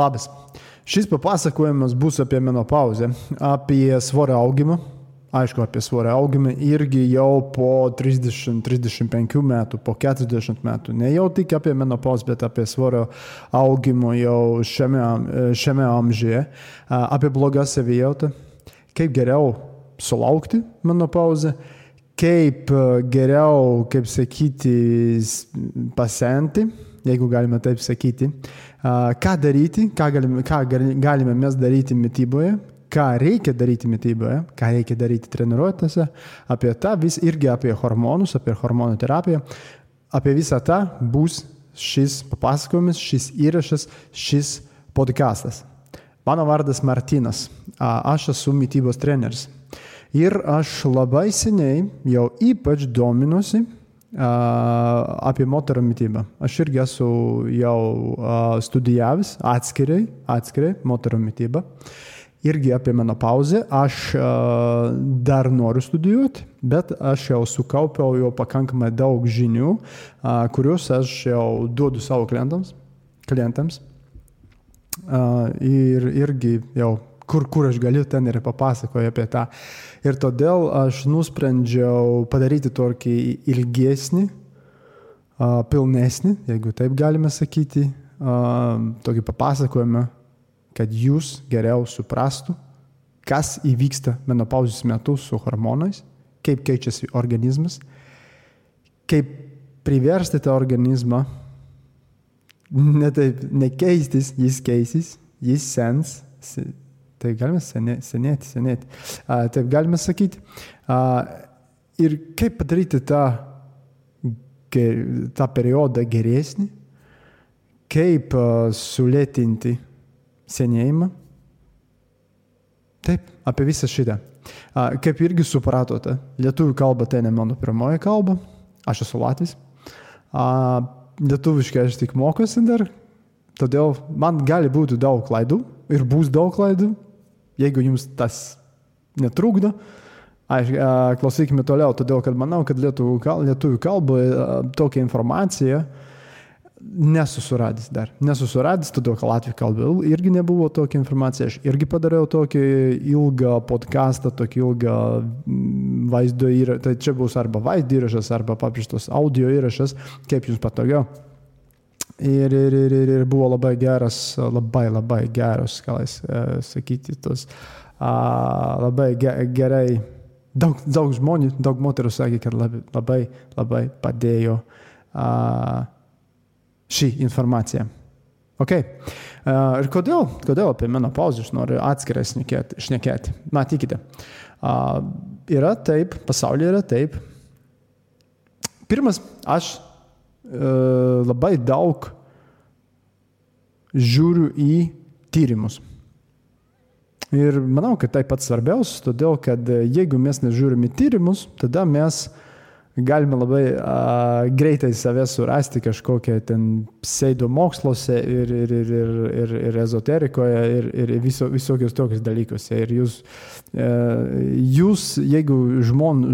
Labas. Šis papasakojimas bus apie menopauzę, apie svorio augimą. Aišku, apie svorio augimą irgi jau po 30-35 metų, po 40 metų. Ne jau tik apie menopauzę, bet apie svorio augimą jau šiame, šiame amžiuje. Apie blogą savijautą, kaip geriau sulaukti menopauzę, kaip geriau, kaip sakyti, pasenti jeigu galime taip sakyti. Ką daryti, ką galime, ką galime mes daryti mytyboje, ką reikia daryti mytyboje, ką reikia daryti treniruotėse, apie tą vis irgi apie hormonus, apie hormonų terapiją, apie visą tą bus šis papasakojimas, šis įrašas, šis podcastas. Mano vardas Martinas, aš esu mytybos treneris. Ir aš labai seniai jau ypač dominuosi apie moterų mytybą. Aš irgi esu jau studijavęs atskirai, atskirai moterų mytybą. Irgi apie menopauzę. Aš dar noriu studijuoti, bet aš jau sukaupiau jau pakankamai daug žinių, kuriuos aš jau duodu savo klientams. klientams. Ir irgi jau kur, kur aš galiu, ten ir papasakoju apie tą. Ir todėl aš nusprendžiau padaryti tokį ilgesnį, pilnesnį, jeigu taip galime sakyti, tokį papasakojimą, kad jūs geriau suprastų, kas įvyksta menopauzės metu su hormonais, kaip keičiasi organizmas, kaip priversti tą organizmą ne taip, nekeistis, jis keisis, jis sens, Tai galime senėti, senėti. A, taip galime sakyti. A, ir kaip padaryti tą, tą periodą geresnį, kaip a, sulėtinti senėjimą. Taip, apie visą šitą. A, kaip irgi supratote, lietuvių kalba tai ne mano pirmoji kalba, aš esu latvis. A, lietuviškai aš tik mokosi dar, todėl man gali būti daug klaidų ir bus daug klaidų, Jeigu jums tas netrukdo, aš, klausykime toliau, todėl kad manau, kad lietuvių, kal, lietuvių kalboje tokia informacija nesusuradęs dar. Nesusuradęs, todėl kad latvių kalba irgi nebuvo tokia informacija. Aš irgi padariau tokį ilgą podcastą, tokį ilgą vaizdo įrašą. Tai čia bus arba vaizdo įrašas, arba paprastas audio įrašas, kaip jums patogiau. Ir, ir, ir, ir, ir buvo labai geras, labai labai geras, gal jis sakyti, tos a, labai ge, gerai, daug, daug žmonių, daug moterų sakė, kad labai labai, labai padėjo a, šį informaciją. Okay. Uh, ir kodėl, kodėl apie menopauzę aš noriu atskirai šnekėti? Matykite, uh, yra taip, pasaulyje yra taip. Pirmas, aš labai daug žiūriu į tyrimus. Ir manau, kad tai pats svarbiausias, todėl kad jeigu mes nežiūrime tyrimus, tada mes galime labai a, greitai save surasti kažkokią ten pseudo moksluose ir, ir, ir, ir, ir, ir ezoterikoje ir, ir viso, visokius tokius dalykus. Ir jūs, e, jūs jeigu žmon,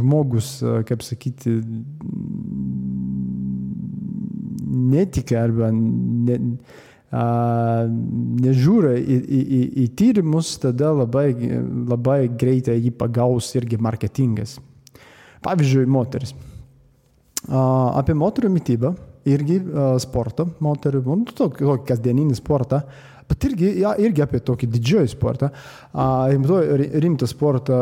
žmogus, kaip sakyti, netika arba ne, a, nežiūri į, į, į, į tyrimus, tada labai, labai greitai jį pagaus irgi marketingas. Pavyzdžiui, moteris. A, apie moterų mytybą, irgi a, sportą, moterų, nu, tokį, tokį kasdieninį sportą, bet irgi, ja, irgi apie tokį didžiojį sportą. Rimtą sportą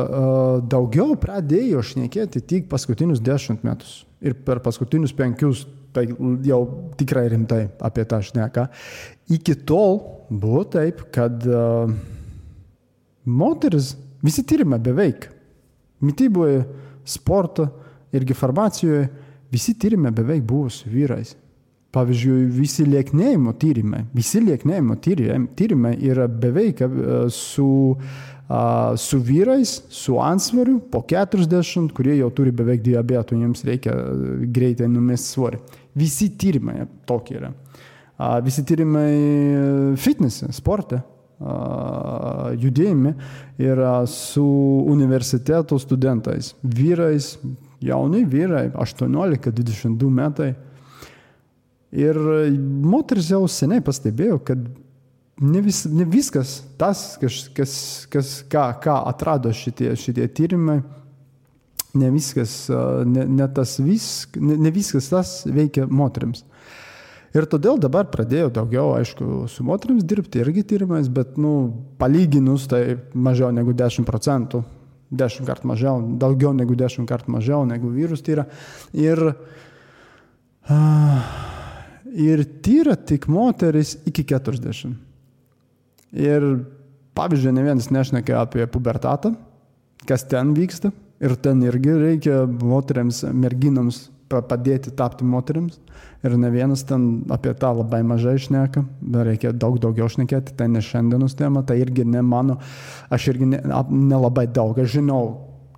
daugiau pradėjo šnekėti tik paskutinius dešimt metus. Ir per paskutinius penkius tai jau tikrai rimtai apie tą šneką. Iki tol buvo taip, kad uh, moteris, visi tyrimai beveik, mytyboje, sporto irgi farmacijoje, visi tyrimai beveik buvo su vyrais. Pavyzdžiui, visi lieknėjimo tyrimai, visi lieknėjimo tyrimai yra beveik su uh, su vyrais, su ansvariu, po 40, kurie jau turi beveik diabetų, jiems reikia greitai numesti svorį. Visi tyrimai tokie yra. Visi tyrimai fitnese, sporte, judėjime yra su universiteto studentais. Vyrais, jauni vyrai, 18-22 metai. Ir moteris jau seniai pastebėjo, kad ne, vis, ne viskas tas, kas, kas, kas, ką, ką atrado šitie, šitie tyrimai, ne viskas, ne, ne, vis, ne, ne viskas tas veikia moteriams. Ir todėl dabar pradėjau daugiau, aišku, su moteriams dirbti irgi tyrimais, bet, nu, palyginus tai mažiau negu 10 procentų, 10 kart mažiau, daugiau negu 10 kart mažiau negu vyrus tyra. Ir, ir tyra tik moteris iki 40. Ir, pavyzdžiui, ne vienas nešnekė apie pubertatą, kas ten vyksta. Ir ten irgi reikia moteriams, merginams padėti tapti moteriams. Ir ne vienas ten apie tą labai mažai šneka, bet reikia daug daugiau šnekėti, tai ne šiandienos tema, tai irgi ne mano, aš irgi nelabai ne, ne daug, aš žinau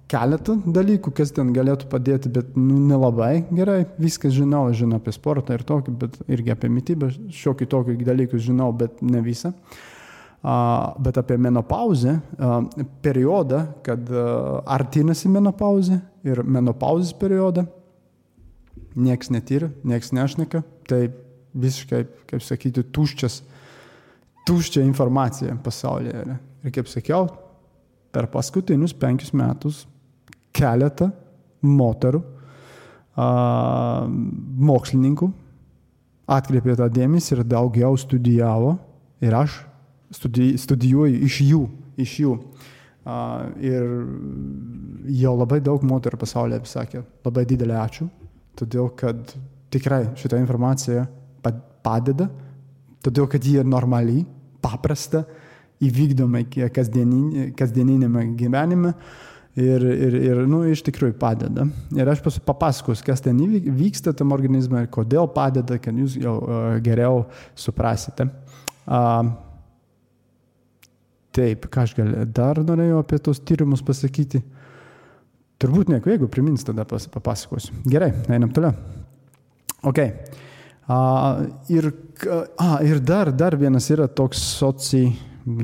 keletą dalykų, kas ten galėtų padėti, bet nu, nelabai gerai, viskas žinau, aš žinau apie sportą ir tokį, bet irgi apie mytybą, šiokį tokį dalykus žinau, bet ne visą. Uh, bet apie menopauzę, periodą, kad artinasi menopauzė ir menopauzės periodą, nieks netyria, nieks nešneka, tai visiškai, kaip sakyti, tuščias, tuščia informacija pasaulyje. Yra. Ir kaip sakiau, per paskutinius penkius metus keletą moterų, mokslininkų atkreipė tą dėmesį ir daugiau studijavo ir aš studijuoju iš jų. Iš jų. Uh, ir jau labai daug moterų pasaulyje pasakė labai didelį ačiū todėl kad tikrai šitą informaciją padeda, todėl kad ji normaliai, paprasta, įvykdoma kasdieninėme gyvenime ir, ir, ir nu, iš tikrųjų padeda. Ir aš papasakosiu, kas ten vyksta tam organizme ir kodėl padeda, kad jūs jau uh, geriau suprasite. Uh, taip, ką aš gal, dar norėjau apie tos tyrimus pasakyti. Turbūt nieko, jeigu primins, tada papasakosiu. Gerai, einam toliau. Ok. Uh, ir, uh, ir dar, dar vienas yra toks socijai,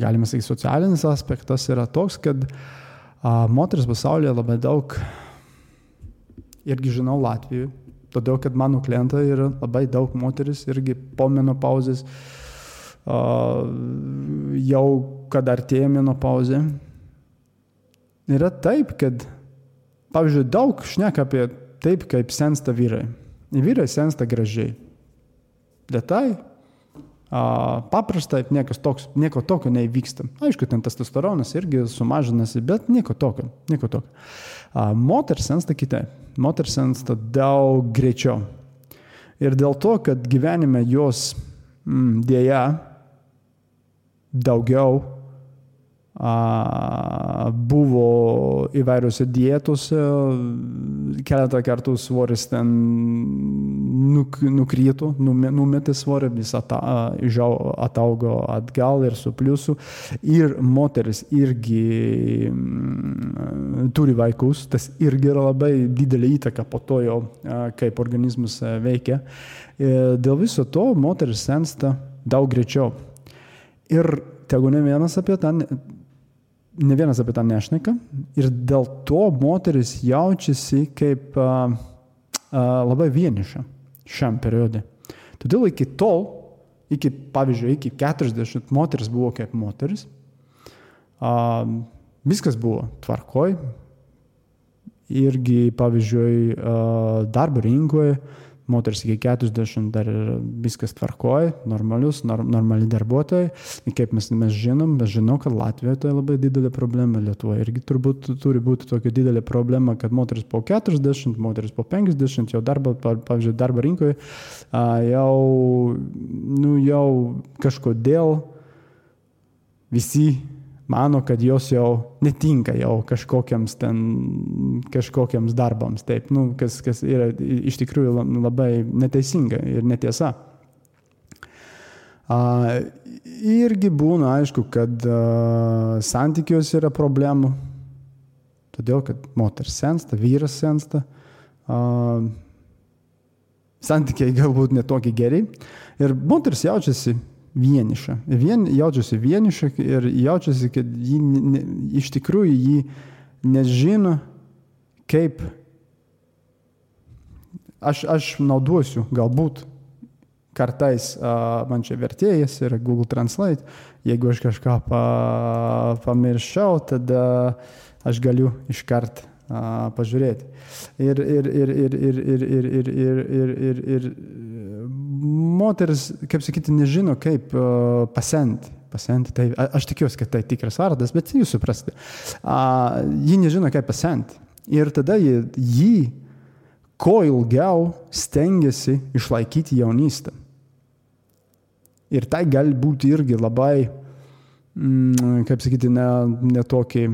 galima sakyti, socialinis aspektas yra toks, kad uh, moteris pasaulyje labai daug, irgi žinau Latvijoje, todėl kad mano klientai yra labai daug moteris irgi po menopauzės, jau kad artėja menopauzė. Yra taip, kad Pavyzdžiui, daug šneka apie taip, kaip sensta vyrai. Vyrai sensta gražiai. Lietai, paprastai, niekas toks, nieko tokio neįvyksta. Aišku, ten testosteronas irgi sumažinasi, bet nieko tokio. Nieko tokio. Moters sensta kitaip. Moters sensta daug greičiau. Ir dėl to, kad gyvenime jos mm, dėja daugiau buvo įvairiuose dietose, keletą kartų svoris ten nuk, nukrito, numetė svorį, vis ataugo atgal ir su pliusu. Ir moteris irgi mm, turi vaikus, tas irgi yra labai didelė įtaka po to jau, kaip organizmas veikia. Ir dėl viso to moteris sensta daug greičiau. Ir tegu ne vienas apie tą ne vienas apie tą nešneka. Ir dėl to moteris jaučiasi kaip a, a, labai vieniša šiam periode. Todėl iki tol, iki, pavyzdžiui, iki 40 moteris buvo kaip moteris, a, viskas buvo tvarkoj, irgi, pavyzdžiui, darbo rinkoje moteris iki 40 dar viskas tvarkoja, normalius, normali darbuotojai. Kaip mes, mes žinom, mes žinom, kad Latvijoje tai labai didelė problema, Lietuvoje irgi turbūt turi būti tokia didelė problema, kad moteris po 40, moteris po 50 jau darbo, pavyzdžiui, darbo rinkoje jau, nu, jau kažkodėl visi mano, kad jos jau netinka jau kažkokiams ten, kažkokiams darbams, taip, nu, kas, kas yra iš tikrųjų labai neteisinga ir netiesa. A, irgi būna aišku, kad a, santykiuose yra problemų, todėl kad moters sensta, vyras sensta, a, santykiai galbūt netokie geri ir moteris jaučiasi vieniša. Vien, jaučiasi vieniša ir jaučiasi, kad ji ne, iš tikrųjų ji nežino, kaip aš, aš naudosiu galbūt kartais uh, man čia vertėjas yra Google Translate. Jeigu aš kažką pa, pamiršau, tad uh, aš galiu iškart uh, pažiūrėti. Ir, ir, ir, ir, ir, ir, ir, ir, ir, ir, ir, ir moteris, kaip sakyti, nežino, kaip uh, pasenti. Pasenti, tai aš tikiuosi, kad tai tikras vardas, bet jūs suprasite. Uh, ji nežino, kaip pasenti. Ir tada jį, jį kuo ilgiau stengiasi išlaikyti jaunystę. Ir tai gali būti irgi labai, mm, kaip sakyti, ne, ne tokį,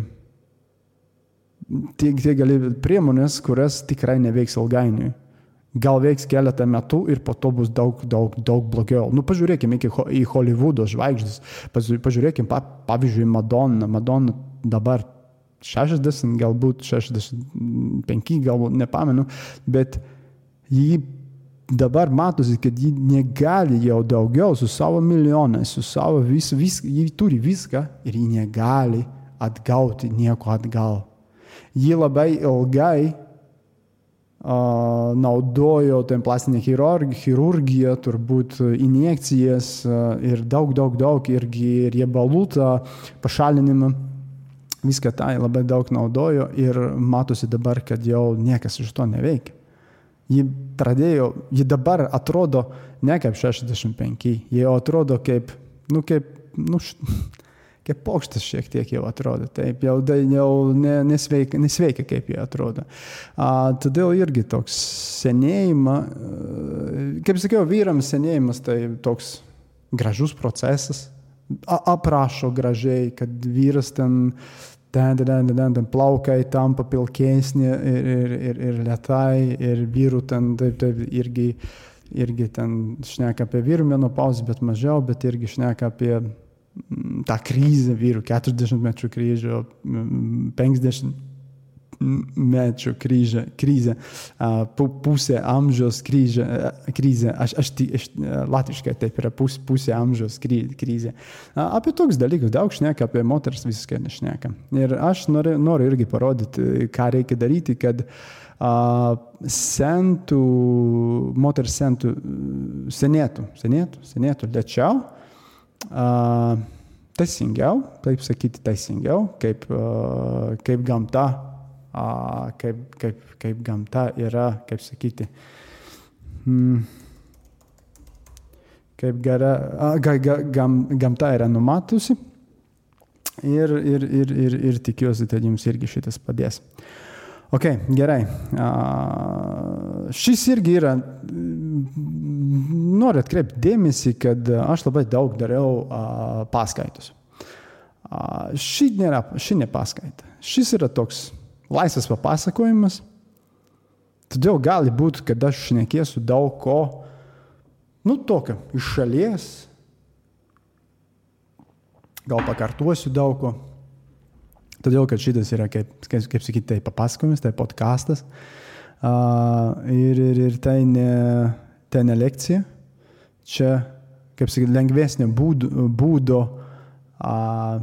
tie, tie gali priemonės, kurias tikrai neveiks ilgainiui. Gal veiks keletą metų ir po to bus daug, daug, daug blogiau. Nu, pažiūrėkime į Hollywoodo žvaigždės. Pažiūrėkime, pavyzdžiui, Madonna. Madonna dabar 60, galbūt 65, galbūt nepamenu, bet jį dabar matosi, kad ji negali jau daugiau su savo milijonais, su savo vis, vis, ji turi viską ir ji negali atgauti nieko atgal. Ji labai ilgai naudojo ten plastinę chirurgiją, turbūt injekcijas ir daug, daug, daug irgi riebalų pašalinimą viską tai labai daug naudojo ir matosi dabar, kad jau niekas iš to neveikia. Ji pradėjo, ji dabar atrodo ne kaip 65, ji atrodo kaip, nu kaip, nu, kaip paukštis šiek tiek jau atrodo, taip, jau, jau ne, nesveika, nesveika kaip jie atrodo. A, todėl irgi toks senėjimas, kaip sakiau, vyrams senėjimas tai toks gražus procesas, aprašo gražiai, kad vyras ten ten, ten, ten, ten plaukai tampa pilkesni ir, ir, ir, ir lietai, ir vyrų ten taip, taip irgi, irgi ten šneka apie vyrų menopauzę, bet mažiau, bet irgi šneka apie tą krizę vyrų, 40 metrų kryžio, 50 mm, mečių kryžę, krizę, pusę amžiaus kryžę, krizę, aš, aš, aš latviškai taip yra pus, pusė amžiaus krizė. Apie toks dalykus daug šneka, apie moters visiškai nešneka. Ir aš noriu, noriu irgi parodyti, ką reikia daryti, kad uh, sentų, moters sentų, senėtų, senėtų, senėtų lėčiau. Uh, teisingiau, taip sakyti, teisingiau, kaip, kaip gamta kaip, kaip, kaip gamta yra, kaip sakyti, hmm, kaip gera, ga, ga, gam, gamta yra numatusi. Ir, ir, ir, ir, ir tikiuosi, kad jums irgi šitas padės. Ok, gerai. Šis irgi yra, noriu atkreipti dėmesį, kad aš labai daug dariau paskaitus. Ši nėra, ši ne paskaita. Šis yra toks laisvas papasakojimas. Todėl gali būti, kad aš šnekėsiu daug ko, nu, tokio, iš šalies. Gal pakartosiu daug ko. Todėl, kad šitas yra, kaip, kaip, kaip sakyti, tai papasakojimas, tai podkastas. Uh, ir, ir, ir tai ne, tai ne lekcija. Čia, kaip sakyti, lengvesnio būdo, būdo uh,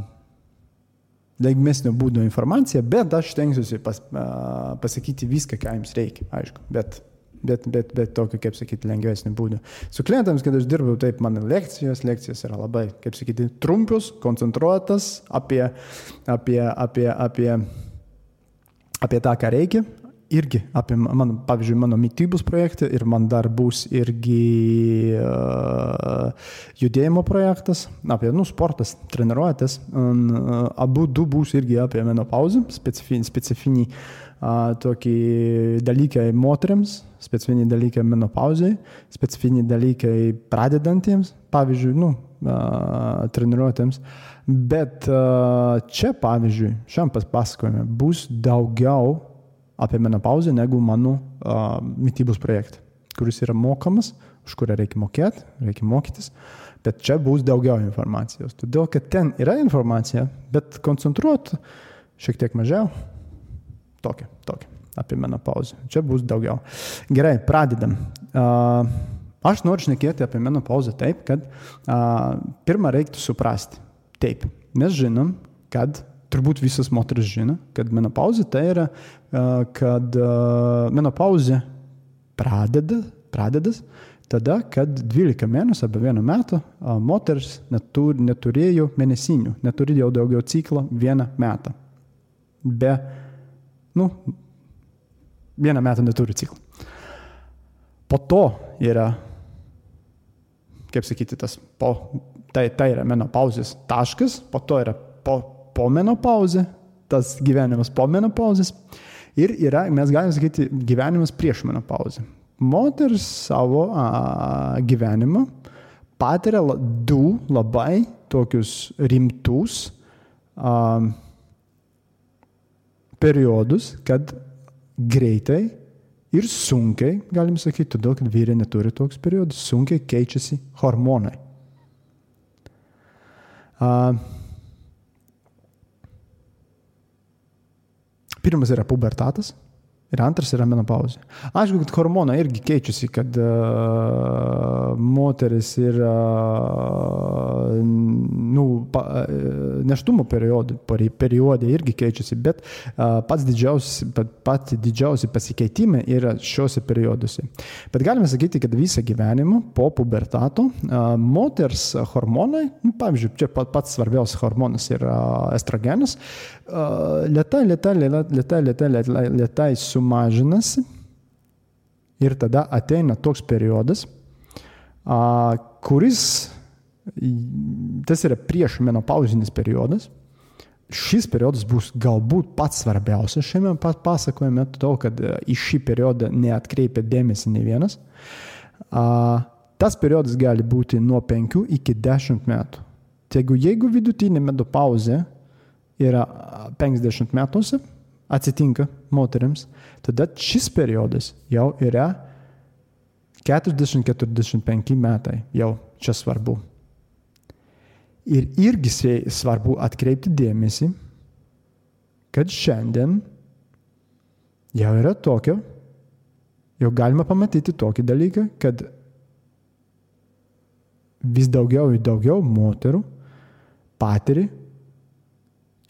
lengvesnio būdo informaciją, bet aš tenksiuosi pas, uh, pasakyti viską, ką jums reikia, aišku, bet, bet, bet, bet tokio, kaip sakyti, lengvesnio būdo. Su klientams, kad aš dirbu, taip, mano lekcijos, lekcijos yra labai, kaip sakyti, trumpius, koncentruotas apie, apie, apie, apie, apie tą, ką reikia, irgi apie mano, pavyzdžiui, mano mytybos projektą ir man dar bus irgi uh, judėjimo projektas, apie, nu, sportas, treniruotės. Uh, abu du bus irgi apie menopauzę, specifinį, specifinį uh, tokį dalykai moteriams, specifiniai dalykai menopauzai, specifiniai dalykai pradedantiems, pavyzdžiui, nu, uh, treniruotėms. Bet uh, čia, pavyzdžiui, šiam pasakojime bus daugiau apie menopauzę negu mano uh, mytybos projektą, kuris yra mokamas, už kurią reikia mokėti, reikia mokytis, bet čia bus daugiau informacijos. Todėl, kad ten yra informacija, bet koncentruot šiek tiek mažiau, tokia, tokia apie menopauzę. Čia bus daugiau. Gerai, pradedam. Uh, aš noriu šnekėti apie menopauzę taip, kad uh, pirmą reiktų suprasti. Taip, mes žinom, kad turbūt visas moteris žino, kad menopauzė tai yra, kad menopauzė pradeda, pradedas tada, kad 12 mėnesių arba 1 metą moteris netur, neturėjo mėnesinių, neturėjo daugiau ciklo vieną metą. Be, nu, vieną metą neturi ciklo. Po to yra, kaip sakyti, tas po, tai, tai yra menopauzės taškas, po to yra po, po menopauzė, tas gyvenimas po menopauzės ir yra, mes galime sakyti, gyvenimas prieš menopauzę moteris savo a, gyvenimą patiria du labai tokius rimtus a, periodus, kad greitai ir sunkiai, galim sakyti, todėl, kad vyrai neturi toks periodus, sunkiai keičiasi hormonai. A, pirmas yra pubertatas, Ir antras yra menopauzė. Aišku, kad hormonai irgi keičiasi, kad uh, moteris yra uh, nu, pa, uh, neštumo periodai, periodai irgi keičiasi, bet uh, pats didžiausi, pati didžiausi pasikeitimai yra šiuose perioduose. Bet galime sakyti, kad visą gyvenimą po pubertato uh, moters hormonai, nu, pavyzdžiui, čia pats svarbiausias hormonas yra estrogenas, uh, lietai, lietai, lietai, lietai, lietai, lietai su sumažinasi ir tada ateina toks periodas, kuris, tas yra prieš menopauzinis periodas. Šis periodas bus galbūt pats svarbiausias šiame pasakojime, todėl kad į šį periodą neatkreipia dėmesį ne vienas. Tas periodas gali būti nuo 5 iki 10 metų. Taigi, jeigu vidutinė medopauzė yra 50 metuose, atsitinka moteriams, tada šis periodas jau yra 40-45 metai, jau čia svarbu. Ir irgi svarbu atkreipti dėmesį, kad šiandien jau yra tokio, jau galima pamatyti tokį dalyką, kad vis daugiau ir daugiau moterų patiria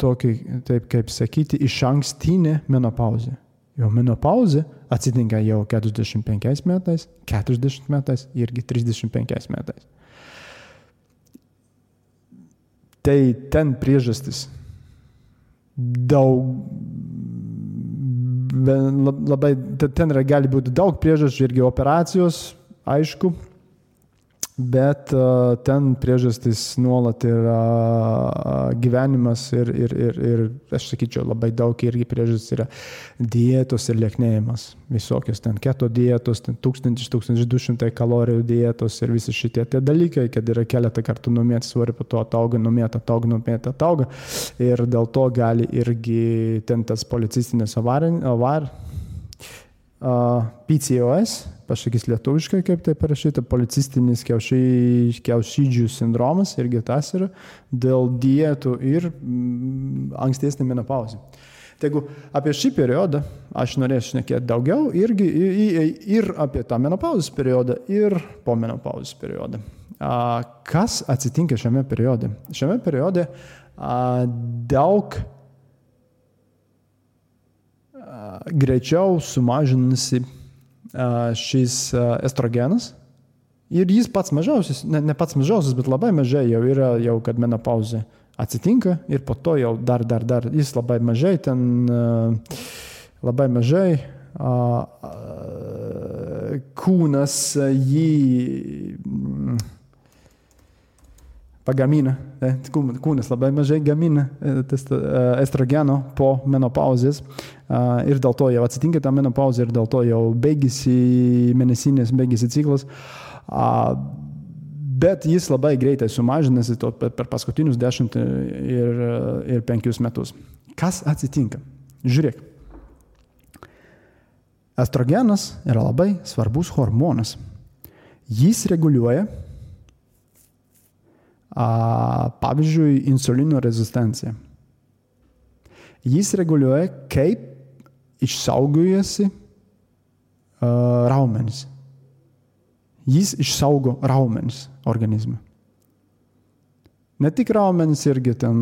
tokį, taip kaip sakyti, iš ankstinę menopauzę. Jo menopauzė atsitinka jau 45 metais, 40 metais irgi 35 metais. Tai ten priežastis daug, labai, ten gali būti daug priežasčių, irgi operacijos, aišku, Bet uh, ten priežastys nuolat yra uh, gyvenimas ir, ir, ir, ir, aš sakyčiau, labai daug irgi priežastys yra dietos ir lieknėjimas. Visokios ten keto dietos, ten 1000-1200 kalorijų dietos ir visi šitie tie dalykai, kad yra keletą kartų numėti svorį, po to atauga, numėta, atauga, numėta, atauga. Ir dėl to gali irgi ten tas policistinis avar, uh, PCOS pasakys lietuviškai, kaip tai parašyta, policistinis kiaušy, kiaušydžių sindromas irgi tas yra dėl dietų ir mm, ankstesnė menopauzė. Tai jeigu apie šį periodą aš norėsiu šnekėti daugiau irgi ir apie tą menopauzės periodą, ir po menopauzės periodą. Kas atsitinka šiame periode? Šiame periode daug greičiau sumažinasi šis estrogenas. Ir jis pats mažiausias, ne, ne pats mažiausias, bet labai mažai jau yra, jau kad menopauzė atsitinka ir po to jau dar, dar, dar, jis labai mažai ten, labai mažai kūnas jį pagamina, e, kūnas labai mažai gamina e, e, estrogeno po menopauzės ir dėl to jau atsitinka ta menopauzė ir dėl to jau baigėsi mėnesinės, baigėsi ciklas. Bet jis labai greitai sumažinasi per paskutinius 10 ir, ir 5 metus. Kas atsitinka? Žiūrėk. Estrogenas yra labai svarbus hormonas. Jis reguliuoja pavyzdžiui, insulino rezistencija. Jis reguliuoja, kaip išsaugojasi raumenis. Jis išsaugo raumenis organizme. Ne tik raumenis irgi ten,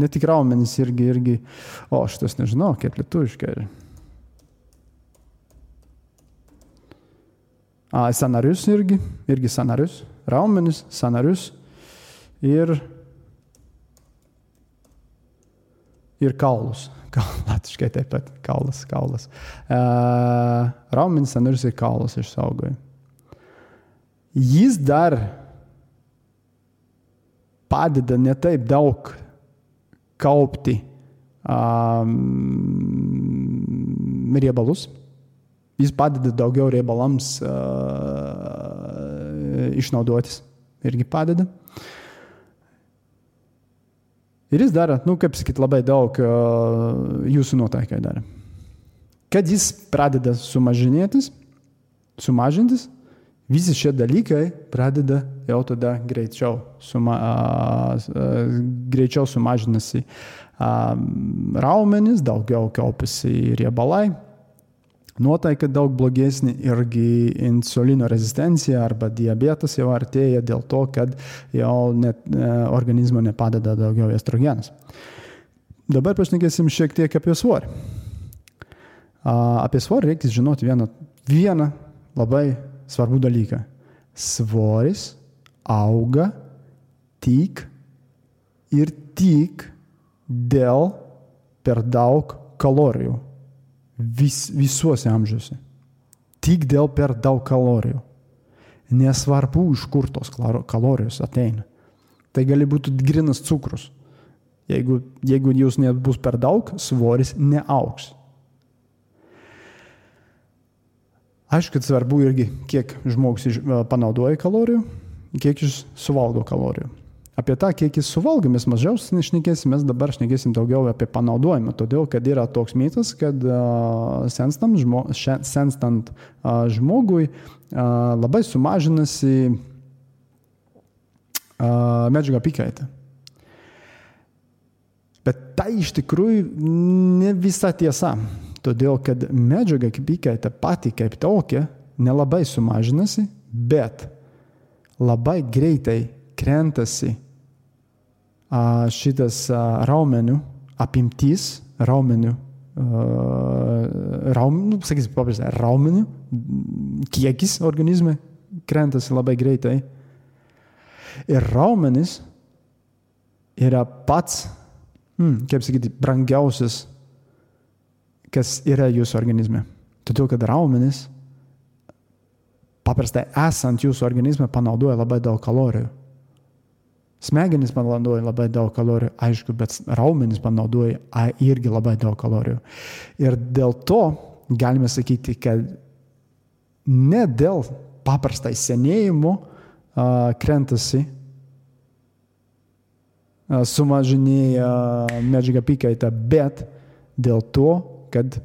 ne tik raumenis irgi, irgi, o aš tas nežinau, kaip lietuviškai yra. Sanarius irgi, irgi sanarius, raumenis, sanarius ir, ir kaulus. Latviškai taip pat kaulas, kaulas. Uh, raumenis, sanarius ir kaulus išsaugoja. Jis dar padeda ne taip daug kaupti um, riebalus. Jis padeda daugiau riebalams uh, išnaudotis. Irgi padeda. Ir jis dara, nu, kaip sakyt, labai daug uh, jūsų nuotaikai dara. Kad jis pradeda sumažinėtis, sumažintis, visi šie dalykai pradeda jau tada greičiau, suma, uh, greičiau sumažinasi uh, raumenys, daugiau kaupiasi riebalai, nuotaika daug blogesnė irgi insulino rezistencija arba diabetas jau artėja dėl to, kad jau net, organizmo nepadeda daugiau estrogenas. Dabar pašnekėsim šiek tiek apie svorį. Apie svorį reikia žinoti vieną, vieną labai svarbų dalyką. Svoris auga tik ir tik dėl per daug kalorijų vis, visuose amžiuose. Tik dėl per daug kalorijų. Nesvarbu, iš kur tos kalorijos ateina. Tai gali būti grinas cukrus. Jeigu, jeigu jūs nebus per daug, svoris neauks. Aišku, kad svarbu irgi, kiek žmogus panaudoja kalorijų, kiek jis suvalgo kalorijų. Apie tą, kiek jis suvalgo, mes mažiau šnekėsim, mes dabar šnekėsim daugiau apie panaudojimą, todėl kad yra toks mitas, kad uh, senstant, žmo, senstant uh, žmogui uh, labai sumažinasi uh, medžiagų apykaita. Bet tai iš tikrųjų ne visa tiesa, todėl kad medžiaga apykaita pati kaip tokia nelabai sumažinasi, bet labai greitai krentasi šitas raumenių apimtis, raumenių, raumenių, nu, sakysim, paprastai, raumenių kiekis organizme krentasi labai greitai. Ir raumenis yra pats, hmm, kaip sakyti, brangiausias, kas yra jūsų organizme. Todėl, kad raumenis paprastai esant jūsų organizme panaudoja labai daug kalorijų. Smegenys panaudoja labai daug kalorijų, aišku, bet raumenys panaudoja irgi labai daug kalorijų. Ir dėl to galime sakyti, kad ne dėl paprastai senėjimo uh, krentasi, uh, sumažinėja medžiaga apykaita, bet dėl to, kad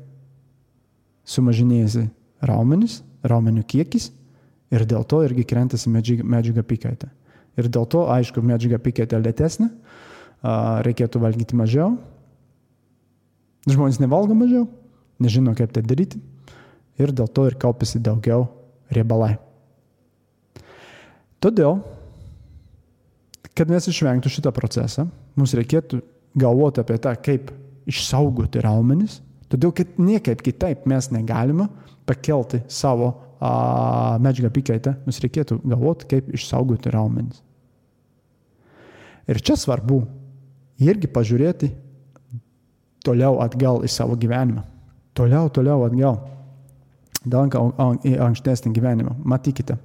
sumažinėjasi raumenys, raumenių kiekis ir dėl to irgi krentasi medžiaga apykaita. Ir dėl to, aišku, medžiaga pikėtė lėtesnė, reikėtų valgyti mažiau. Žmonės nevalgo mažiau, nežino, kaip tai daryti. Ir dėl to ir kaupiasi daugiau riebalai. Todėl, kad mes išvengtų šitą procesą, mums reikėtų galvoti apie tą, kaip išsaugoti raumenis, todėl kad niekaip kitaip mes negalime pakelti savo medžiagą apykaitą, mums reikėtų galvoti, kaip išsaugoti raumenis. Ir čia svarbu irgi pažiūrėti toliau atgal į savo gyvenimą. Toliau, toliau atgal. Danka į ankstesnį gyvenimą. Matykite,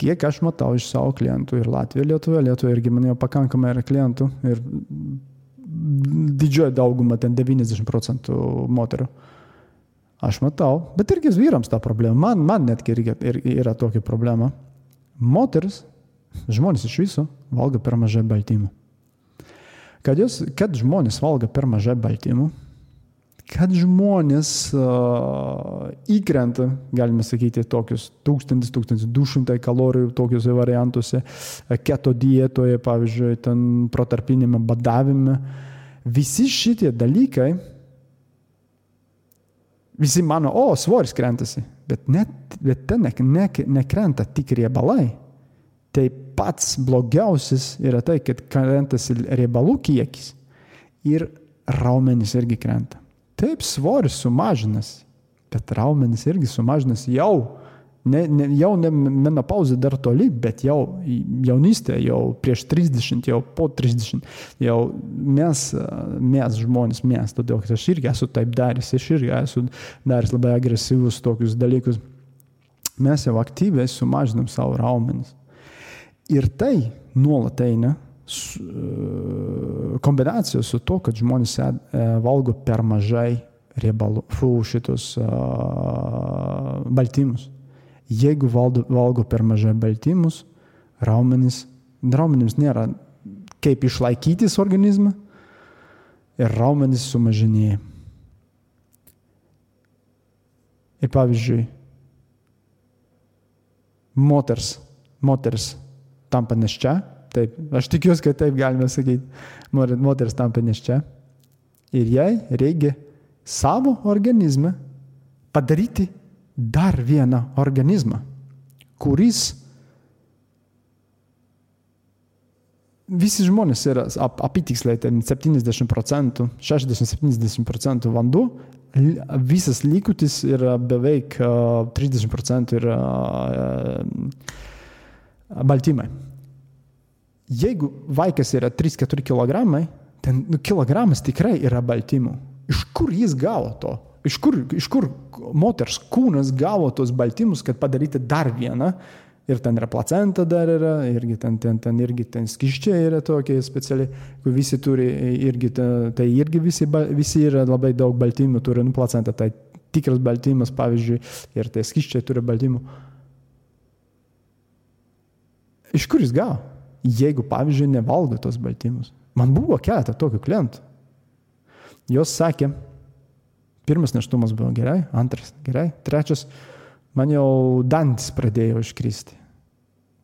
kiek aš matau iš savo klientų ir Latvija, Lietuva, Lietuva irgi man jau pakankamai yra klientų ir didžioji dauguma, ten 90 procentų moterų. Aš matau, bet irgi vyrams ta problema. Man, man netgi irgi yra tokia problema. Moteris Žmonės iš viso valgo per mažai baltymų. Kad, jūs, kad žmonės valgo per mažai baltymų, kad žmonės uh, įkrenta, galime sakyti, tokius 1000-1200 kalorijų tokiuose variantuose, keto dietoje, pavyzdžiui, ten protarpinėme badavime, visi šitie dalykai, visi mano, o, svoris krentasi, bet, net, bet ten ne, ne, nekrenta tik riebalai Tai pats blogiausias yra tai, kad krentasi riebalų kiekis ir raumenys irgi krenta. Taip, svoris sumažinas, bet raumenys irgi sumažinas jau Ne, ne, jau ne menopauzė dar toli, bet jau jaunystė, jau prieš 30, jau po 30, jau mes, mes žmonės, mes, todėl kad aš irgi esu taip daręs, aš irgi esu daręs labai agresyvus tokius dalykus. Mes jau aktyviai sumažinam savo raumenis. Ir tai nuolat eina kombinacija su to, kad žmonės e, valgo per mažai riebalų, fu, šitus uh, baltymus. Jeigu valdo, valgo per mažai baltymus, raumenis, raumenims nėra kaip išlaikytis organizmą ir raumenis sumažinėja. Ir pavyzdžiui, moters, moters tampa neščia, taip, aš tikiuosi, kad taip galime sakyti, moters tampa neščia ir jai reikia savo organizme padaryti dar vieną organizmą, kuris visi žmonės yra ap, apitiksliai, ten 70 procentų, 60-70 procentų vanduo, visas likutis yra beveik uh, 30 procentų yra uh, baltymai. Jeigu vaikas yra 3-4 kg, ten nu, kilogramas tikrai yra baltymų. Iš kur jis gavo to? Iš kur, iš kur moters kūnas gavo tos baltymus, kad padaryti dar vieną? Ir ten yra placenta dar yra, irgi ten, ten, ten irgi ten skiščiai yra tokie specialiai, kur visi turi, irgi, tai irgi visi, visi yra labai daug baltymų, turi nu placenta, tai tikras baltymas, pavyzdžiui, ir tai skiščiai turi baltymų. Iš kur jis gavo? Jeigu, pavyzdžiui, nevalgo tos baltymus. Man buvo keletą tokių klientų. Jos sakė, Pirmas neštumas buvo gerai, antras gerai, trečias, man jau dantis pradėjo iškristi.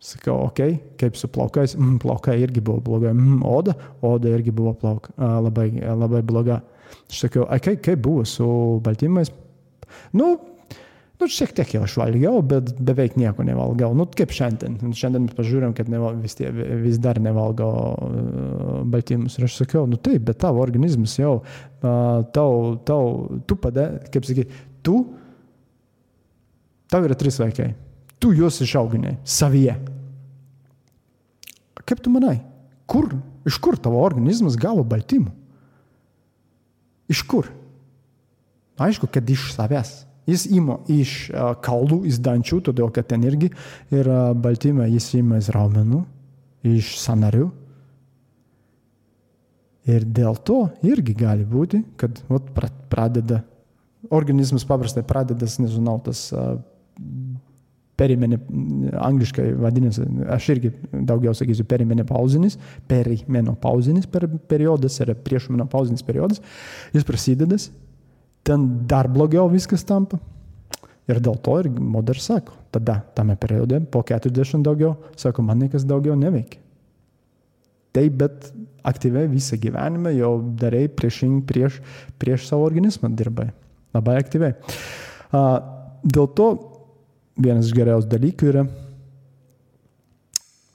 Sakau, ok, kaip su plaukais, mm, plaukai irgi buvo blogai, mm, oda, oda irgi buvo plauk, labai, labai bloga. Aš sakiau, kaip, kaip buvo su baltymais? Nu, Nu, šiek tiek jau aš valgiau, bet beveik nieko nevalgiau. Nu, kaip šiandien. Šiandien pažiūrėjom, kad neval, vis, tie, vis dar nevalgo uh, baltymus. Ir aš sakiau, nu taip, bet tavo organizmas jau, uh, tau, tau, tu padė, kaip sakyti, tu, tau yra trys vaikai. Tu juos išauginai savyje. Kaip tu manai, kur, iš kur tavo organizmas gavo baltymų? Iš kur? Aišku, kad iš savęs. Jis ima iš kaulų, iš dančių, todėl kad ten irgi yra baltymai, jis ima iš raumenų, iš sanarių. Ir dėl to irgi gali būti, kad vat, pradeda, organizmas paprastai pradeda, nežinau, tas perimenė, angliškai vadinasi, aš irgi daugiau sakysiu perimenopauzinis, perimenopauzinis per periodas, yra priešmenopauzinis periodas, jis prasideda ten dar blogiau viskas tampa. Ir dėl to ir moteris sako, tada tame periode po 40 daugiau, sako, man niekas daugiau neveikia. Taip, bet aktyviai visą gyvenimą jau darai prieš, prieš, prieš savo organizmą dirbai. Labai aktyviai. Dėl to vienas iš geriausių dalykų yra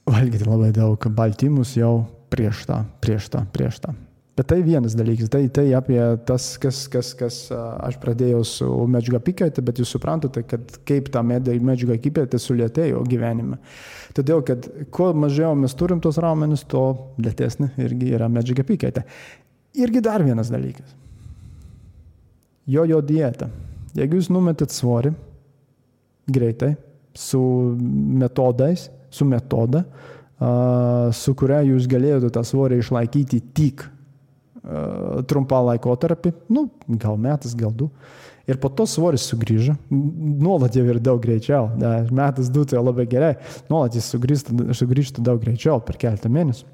valgyti labai daug baltymus jau prieš tą, prieš tą, prieš tą. Bet tai vienas dalykas, tai, tai apie tas, kas, kas, kas aš pradėjau su medžiaga apykaita, bet jūs suprantate, kad kaip ta medžiaga apykaita sulėtėjo gyvenime. Todėl, kad kuo mažiau mes turim tos raumenis, tuo lėtesnė irgi yra medžiaga apykaita. Irgi dar vienas dalykas. Jojo dieta. Jeigu jūs numetat svorį greitai, su metodais, su metoda, su kuria jūs galėjote tą svorį išlaikyti tik trumpą laikotarpį, nu, gal metas, gal du. Ir po to svoris sugrįžo, nuolat jau ir daug greičiau. Metas du tai labai gerai, nuolat jis sugrįžta, sugrįžta daug greičiau per keletą mėnesių.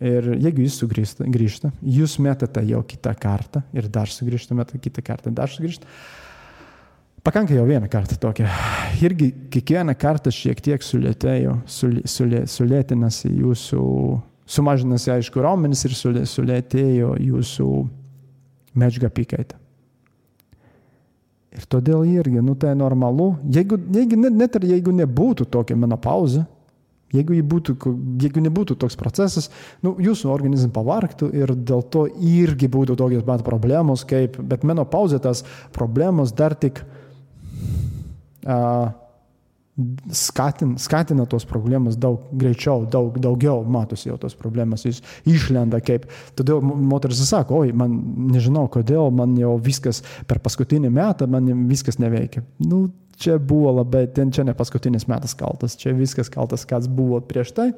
Ir jeigu jis sugrįžta, grįžta, jūs metate jau kitą kartą ir dar sugrįžta, metate kitą kartą, dar sugrįžta. Pakanka jau vieną kartą tokia. Irgi kiekvieną kartą šiek tiek sulėtėjo, sulė, sulėtinasi jūsų sumažinasi, aišku, raumenis ir sulėtėjo jūsų medžiaga apykaita. Ir todėl irgi, nu tai normalu, jeigu, jeigu, net ir jeigu nebūtų tokia menopauza, jeigu, būtų, jeigu nebūtų toks procesas, nu, jūsų organizmas pavarktų ir dėl to irgi būtų tokios pat problemos, kaip, bet menopauzė tas problemos dar tik, uh, skatina, skatina tos problemas daug greičiau, daug daugiau matosi jau tos problemas, jis išlenda kaip. Todėl moteris sako, oi, man nežinau kodėl, man jau viskas per paskutinį metą, man viskas neveikia. Nu, čia buvo labai, ten čia ne paskutinis metas kaltas, čia viskas kaltas, kas buvo prieš tai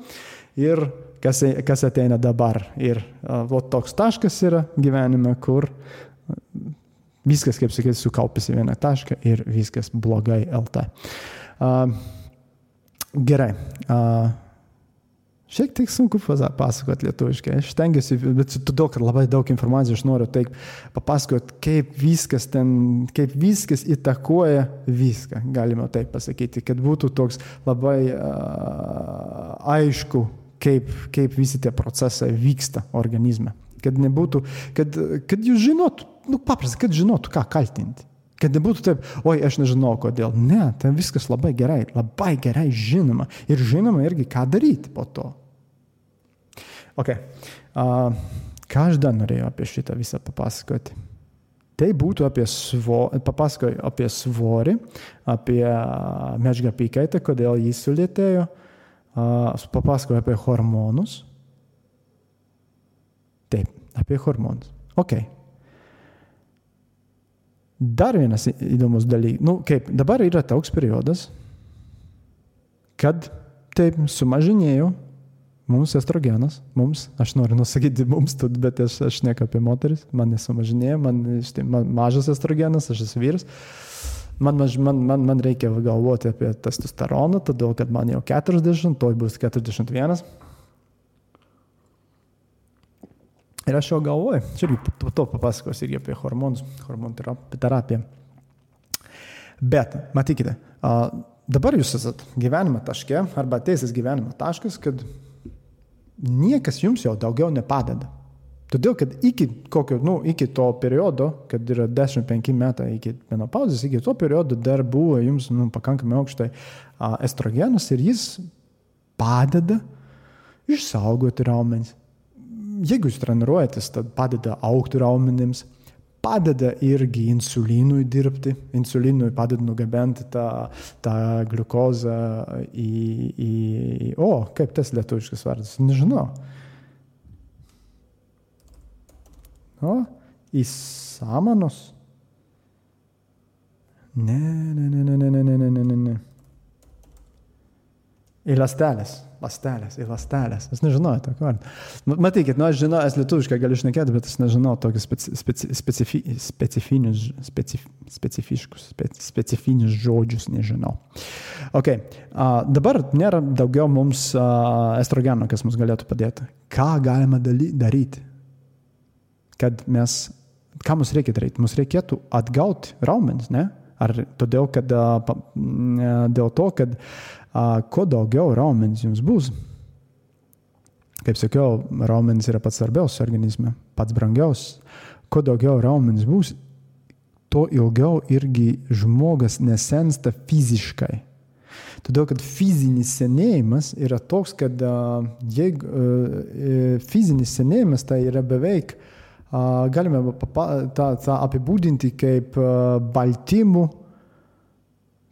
ir kas, kas ateina dabar. Ir o, toks taškas yra gyvenime, kur viskas, kaip sakyti, sukaupėsi vieną tašką ir viskas blogai LT. Uh, gerai. Uh, Šiek tiek sunku pasakoti lietuviškai. Aš stengiuosi, bet todėl, kad labai daug informacijos aš noriu taip papasakoti, kaip viskas ten, kaip viskas įtakoja viską, galima taip pasakyti, kad būtų toks labai uh, aišku, kaip, kaip visi tie procesai vyksta organizme. Kad nebūtų, kad, kad jūs žinotų, nu paprastai, kad žinotų, ką kaltinti. Kad nebūtų taip, oi, aš nežinau kodėl. Ne, tai viskas labai gerai, labai gerai žinoma. Ir žinoma irgi, ką daryti po to. Ok. Uh, ką aš dar norėjau apie šitą visą papasakoti? Tai būtų apie svorį, papasakoju apie svorį, apie medžiagą apykaitą, kodėl jis sulėtėjo, papasakoju apie hormonus. Taip, apie hormonus. Ok. Dar vienas įdomus dalykas, nu, kaip dabar yra toks periodas, kad taip sumažinėjo mums estrogenas, mums, aš noriu nusakyti mums, bet aš, aš neku apie moteris, man nesumažinėjo, man, man mažas estrogenas, aš esu vyras. Man, man, man, man reikia galvoti apie testosteroną, todėl kad man jau 40, toj bus 41. Ir aš jau galvoju, čia irgi to, to papasakosiu irgi apie hormonus, hormonų terapiją. Bet, matykite, dabar jūs esate gyvenimo taške arba ateisės gyvenimo taškas, kad niekas jums jau daugiau nepadeda. Todėl, kad iki, kokio, nu, iki to periodo, kad yra 15 metai iki menopauzės, iki to periodo dar buvo jums nu, pakankamai aukštai estrogenas ir jis padeda išsaugoti raumenis jeigu jūs treniruojatės, tad padeda aukti raumenims, padeda irgi insulinui dirbti, insulinui padeda nugabenti tą, tą gliukozą į, į, o, kaip tas lietuviškas vardas, nežinau. O, į samanus. Ne, ne, ne, ne, ne, ne. Į lastelės lastelės, į lastelės. Aš nežinau tokio vardo. Matykit, nu aš žinau, aš lietuviškai galiu šnekėti, bet aš nežinau tokius speci, speci, specifi, specifinius, specif, specifiškus, speci, specifinius žodžius, nežinau. Ok, uh, dabar nėra daugiau mums uh, estrogeno, kas mums galėtų padėti. Ką galima daly, daryti, kad mes, ką mums reikia daryti? Mums reikėtų atgauti raumenis, ne? Ar todėl, kad, uh, dėl to, kad uh, kuo daugiau raumenis jums bus, kaip sakiau, raumenis yra pats svarbiausias organizme, pats brangiausias, kuo daugiau raumenis bus, tuo ilgiau irgi žmogas nesensta fiziškai. Todėl, kad fizinis senėjimas yra toks, kad jeigu fizinis senėjimas tai yra beveik, galime tą, tą apibūdinti kaip baltymų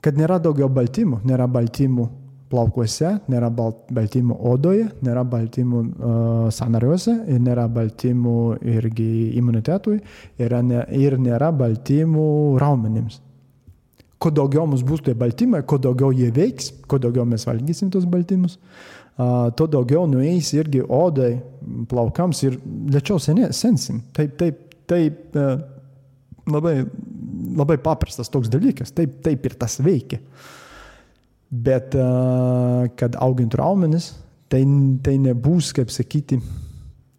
kad nėra daugiau baltymų, nėra baltymų plaukuose, nėra baltymų odoje, nėra baltymų uh, sanariuose nėra baltymų irgi imunitetui ir, ne, ir nėra baltymų raumenims. Kuo daugiau mums bus tie baltymai, kuo daugiau jie veiks, kuo daugiau mes valgysim tos baltymus, uh, tuo daugiau nueis irgi odai, plaukams ir lėčiau sensim. Taip, taip, taip uh, labai labai paprastas toks dalykas, taip, taip ir tas veikia. Bet kad augintų raumenis, tai, tai nebus, kaip sakyti,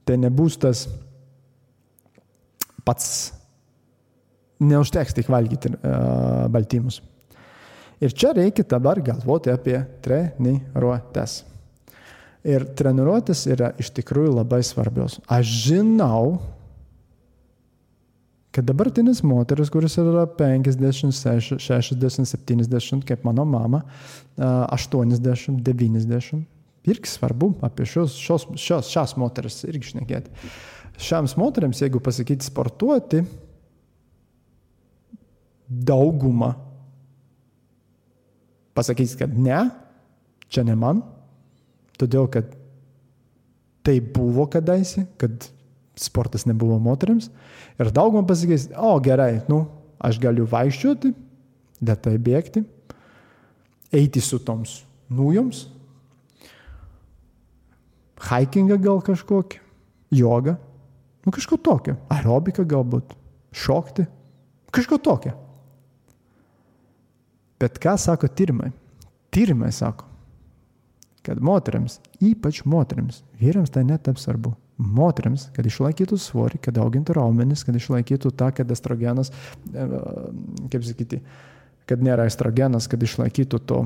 tai nebus tas pats, neužteks tik valgyti uh, baltymus. Ir čia reikia dabar galvoti apie treniruotės. Ir treniruotės yra iš tikrųjų labai svarbios. Aš žinau, kad dabartinis moteris, kuris yra 50, 60, 70, kaip mano mama, 80, 90, irgi svarbu apie šios, šios, šios, šias moteris irgi šnekėti. Šiams moteriams, jeigu pasakyti sportuoti, dauguma pasakys, kad ne, čia ne man, todėl kad tai buvo kadaise, kad sportas nebuvo moteriams. Ir daugumą pasakys, o gerai, nu, aš galiu vaikščioti, lietai bėgti, eiti su toms nujoms, hikingą gal kažkokį, jogą, nu kažko tokio, aerobiką galbūt, šokti, kažko tokio. Bet ką sako tyrimai? Tyrimai sako, kad moteriams, ypač moteriams, vyrams tai netap svarbu. Moteriams, kad išlaikytų svorį, kad augintų raumenis, kad išlaikytų tą, kad estrogenas, e, kaip sakyti, kad nėra estrogenas, kad išlaikytų to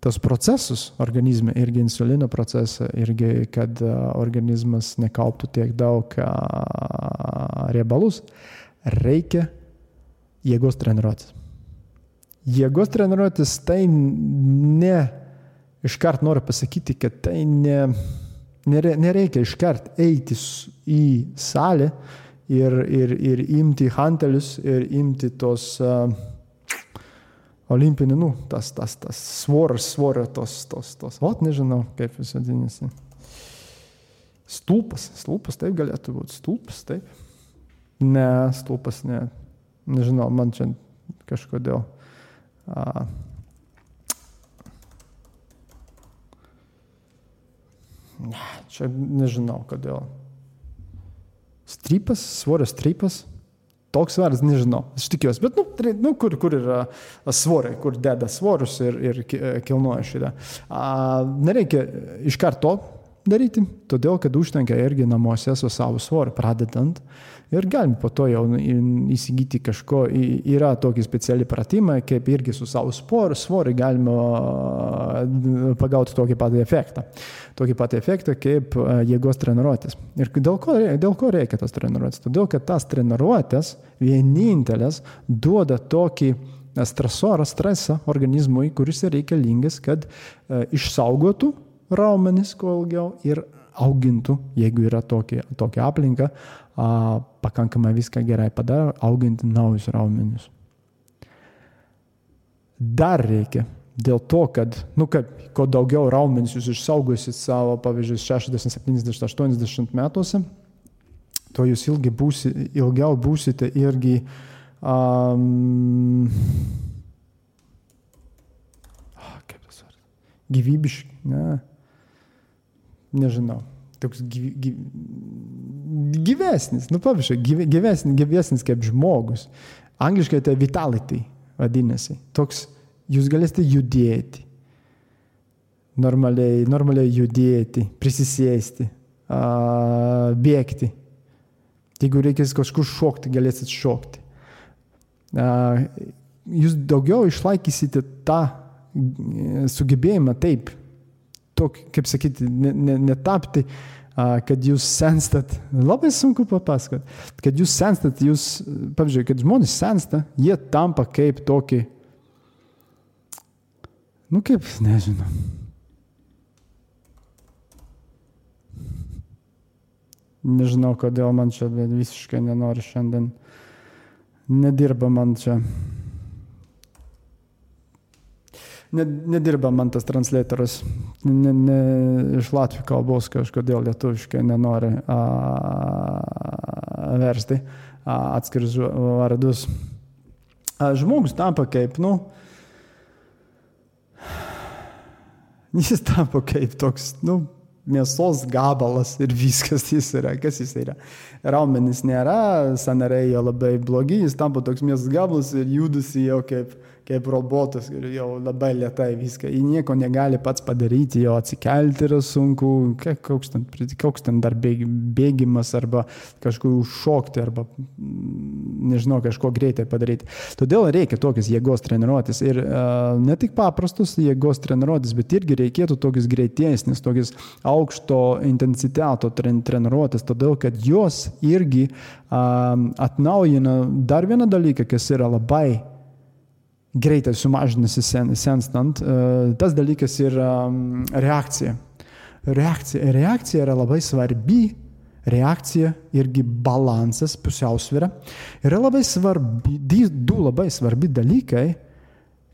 tos procesus organizme, irgi insulino procesą, irgi kad organizmas nekauptų tiek daug riebalus, reikia jėgos treniruotis. Jėgos treniruotis tai ne, iškart noriu pasakyti, kad tai ne, nereikia iškart eiti į salę ir, ir, ir imti hantelius ir imti tos uh, olimpinį, nu, tas, tas, tas svoris, svorio, tos, tos, tos, o, nežinau, kaip jis vadinasi. Stulpas, stulpas taip galėtų būti, stulpas taip. Ne, stulpas ne, nežinau, man čia kažkodėl. A, ne, čia nežinau kodėl. Strypas, svorio strypas. Toks svaras, nežinau, aš tikiuosi, bet, nu, nu kur, kur yra svoriai, kur deda svorius ir, ir kilnoja šitą. Nereikia iš karto daryti, todėl kad užtenka irgi namuose su savo svoriu pradedant ir galim po to jau įsigyti kažko. Yra tokie speciali pratimai, kaip irgi su savo svoriu, svoriu galima pagauti tokį patį efektą. Tokį patį efektą kaip jėgos treniruotės. Ir dėl ko, dėl ko reikia tas treniruotės? Todėl, kad tas treniruotės vienintelės duoda tokį stresorą, stresą organizmui, kuris reikalingas, kad išsaugotų raumenis kuo ilgiau ir augintų, jeigu yra tokia, tokia aplinka, a, pakankamai viską gerai padaro, auginti naujus raumenis. Dar reikia dėl to, kad, nu kaip, kuo daugiau raumenis jūs išsaugosit savo, pavyzdžiui, 60, 70, 80 metuose, to jūs ilgi būsi, ilgiau būsite irgi um, gyvybiški, ne, nežinau, toks gyv, gyv, gyvesnis, nu pavyzdžiui, gyv, gyvesnis, gyvesnis kaip žmogus. Angliškai tai vitality vadinasi. Toks, jūs galėsite judėti, normaliai, normaliai judėti, prisisėsti, uh, bėgti. Jeigu reikės kažkur šokti, galėsit šokti. Uh, jūs daugiau išlaikysite tą sugebėjimą taip tokį, kaip sakyti, netapti, ne, ne kad jūs senstat, labai sunku papasakoti, kad jūs senstat, jūs, pavyzdžiui, kad žmonės sensta, jie tampa kaip tokį, nu kaip, nežinau. Nežinau, kodėl man čia visiškai nenori šiandien. Nedirba man čia nedirba man tas translatorius. Ne, ne, iš latvių kalbos kažkodėl lietuviškai nenori a, versti atskirus vardus. A, žmogus tampa kaip, nu, jis tampa kaip toks, nu, mėsos gabalas ir viskas jis yra. Kas jis yra? Raumenis nėra, sanariai jo labai blogi, jis tampa toks mėsos gabalas ir judasi jau kaip kaip robotas ir jau labai lietai viską. Jis nieko negali pats padaryti, jo atsikelti yra sunku, koks ten, koks ten dar bėgimas arba kažkur užšokti arba, mm, nežinau, kažko greitai padaryti. Todėl reikia tokias jėgos treniruotis ir uh, ne tik paprastus jėgos treniruotis, bet irgi reikėtų tokias greitesnis, tokias aukšto intensiteto treniruotis, todėl kad jos irgi uh, atnaujina dar vieną dalyką, kas yra labai greitai sumažinasi sen, senstant, e, tas dalykas yra reakcija. Reakcija, reakcija yra labai svarbi, reakcija irgi balansas, pusiausvėra. Yra labai svarbi, du labai svarbi dalykai,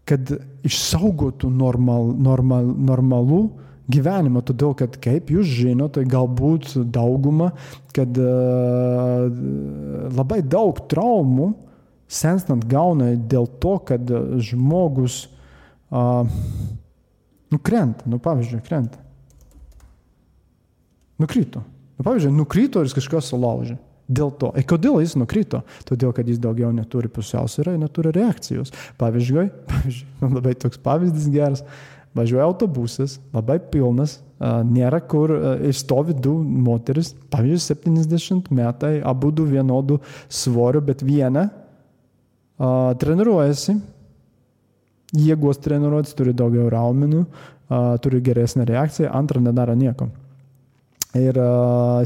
kad išsaugotų normal, normal, normalų gyvenimą, todėl kad, kaip jūs žinote, galbūt dauguma, kad uh, labai daug traumų senstant gauna dėl to, kad žmogus uh, nu, krenta, nu, pavyzdžiui, krenta. Nukrito. Nu, pavyzdžiui, nukrito ir jis kažką sulaužė. Dėl to. Ir kodėl jis nukrito? Todėl, kad jis daugiau neturi pusiausvyrą neturi reakcijos. Pavyzdžiui, pavyzdžiui labai toks pavyzdys geras. Važiuoja autobusas, labai pilnas, nėra kur, stovi du moteris, pavyzdžiui, 70 metai, abu du vienodų svorio, bet viena treniruojasi, jėgos treniruotis, turi daugiau raumenų, turi geresnę reakciją, antra nedaro nieko. Ir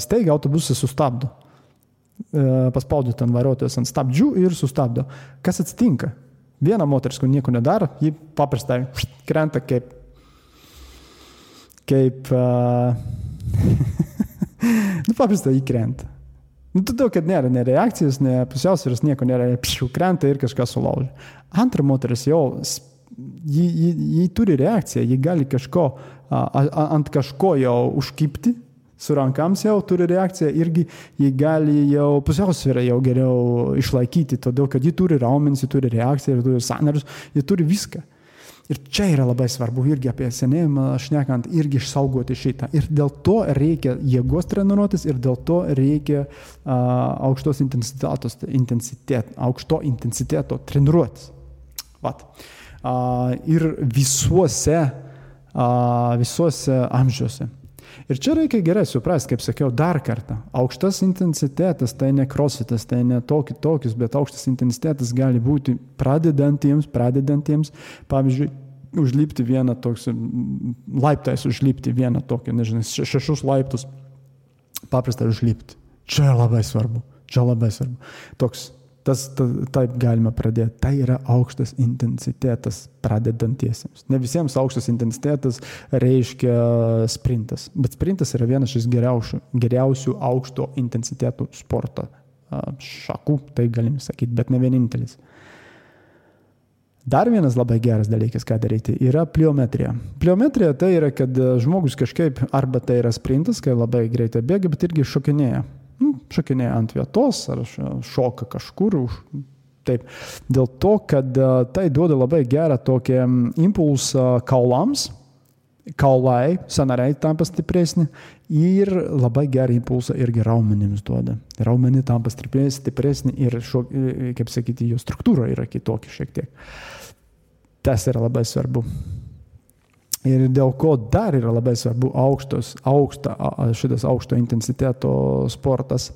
staiga autobusas sustabdo paspaudė ten vairuotojas ant stabdžių ir sustabdo. Kas atsitinka? Viena moteris, kur nieko nedaro, ji paprastai krenta kaip. kaip. Uh, nu, paprastai ji krenta. Nu, todėl, kad nėra ne reakcijos, ne pusiausvėros, nieko nėra, pšiu, krenta ir kažką sulaužia. Antra moteris jau, ji, ji, ji turi reakciją, ji gali kažko, a, a, ant kažko jau užkipti su rankams jau turi reakciją, irgi jį gali jau pusiausvyrą jau geriau išlaikyti, todėl kad ji turi raumenis, ji turi reakciją, ji turi sanarius, ji turi viską. Ir čia yra labai svarbu irgi apie senėjimą, šnekant, irgi išsaugoti šitą. Ir dėl to reikia jėgos treniruotis ir dėl to reikia uh, aukštos intensitetos, intensitet, aukšto intensiteto treniruotis. Vat. Uh, ir visuose, uh, visuose amžiuose. Ir čia reikia gerai suprasti, kaip sakiau, dar kartą. Aukštas intensitetas tai ne krositas, tai ne tokį tokius, bet aukštas intensitetas gali būti pradedantiems, pradedantiems, pavyzdžiui, užlipti vieną toks, laiptais užlipti vieną tokį, nežinau, šešus laiptus, paprastai užlipti. Čia labai svarbu, čia labai svarbu. Toks Tas ta, taip galima pradėti. Tai yra aukštas intensitetas pradedantiesiems. Ne visiems aukštas intensitetas reiškia sprintas, bet sprintas yra vienas iš geriausių, geriausių aukšto intensiteto sporto šakų, tai galim sakyti, bet ne vienintelis. Dar vienas labai geras dalykas, ką daryti, yra pliometrija. Pliometrija tai yra, kad žmogus kažkaip arba tai yra sprintas, kai labai greitai bėga, bet irgi šokinėja nu, šokinėja ant vietos ar šoka kažkur. Taip, dėl to, kad tai duoda labai gerą tokį impulsą kaulams, kaulai, sanariai tampa stipresni ir labai gerą impulsą irgi raumenims duoda. Raumeni tampa stipresni ir, šo, kaip sakyti, jų struktūra yra kitokia šiek tiek. Tas yra labai svarbu. Ir dėl ko dar yra labai svarbu aukštos, aukšta, šitas aukšto intensiteto sportas.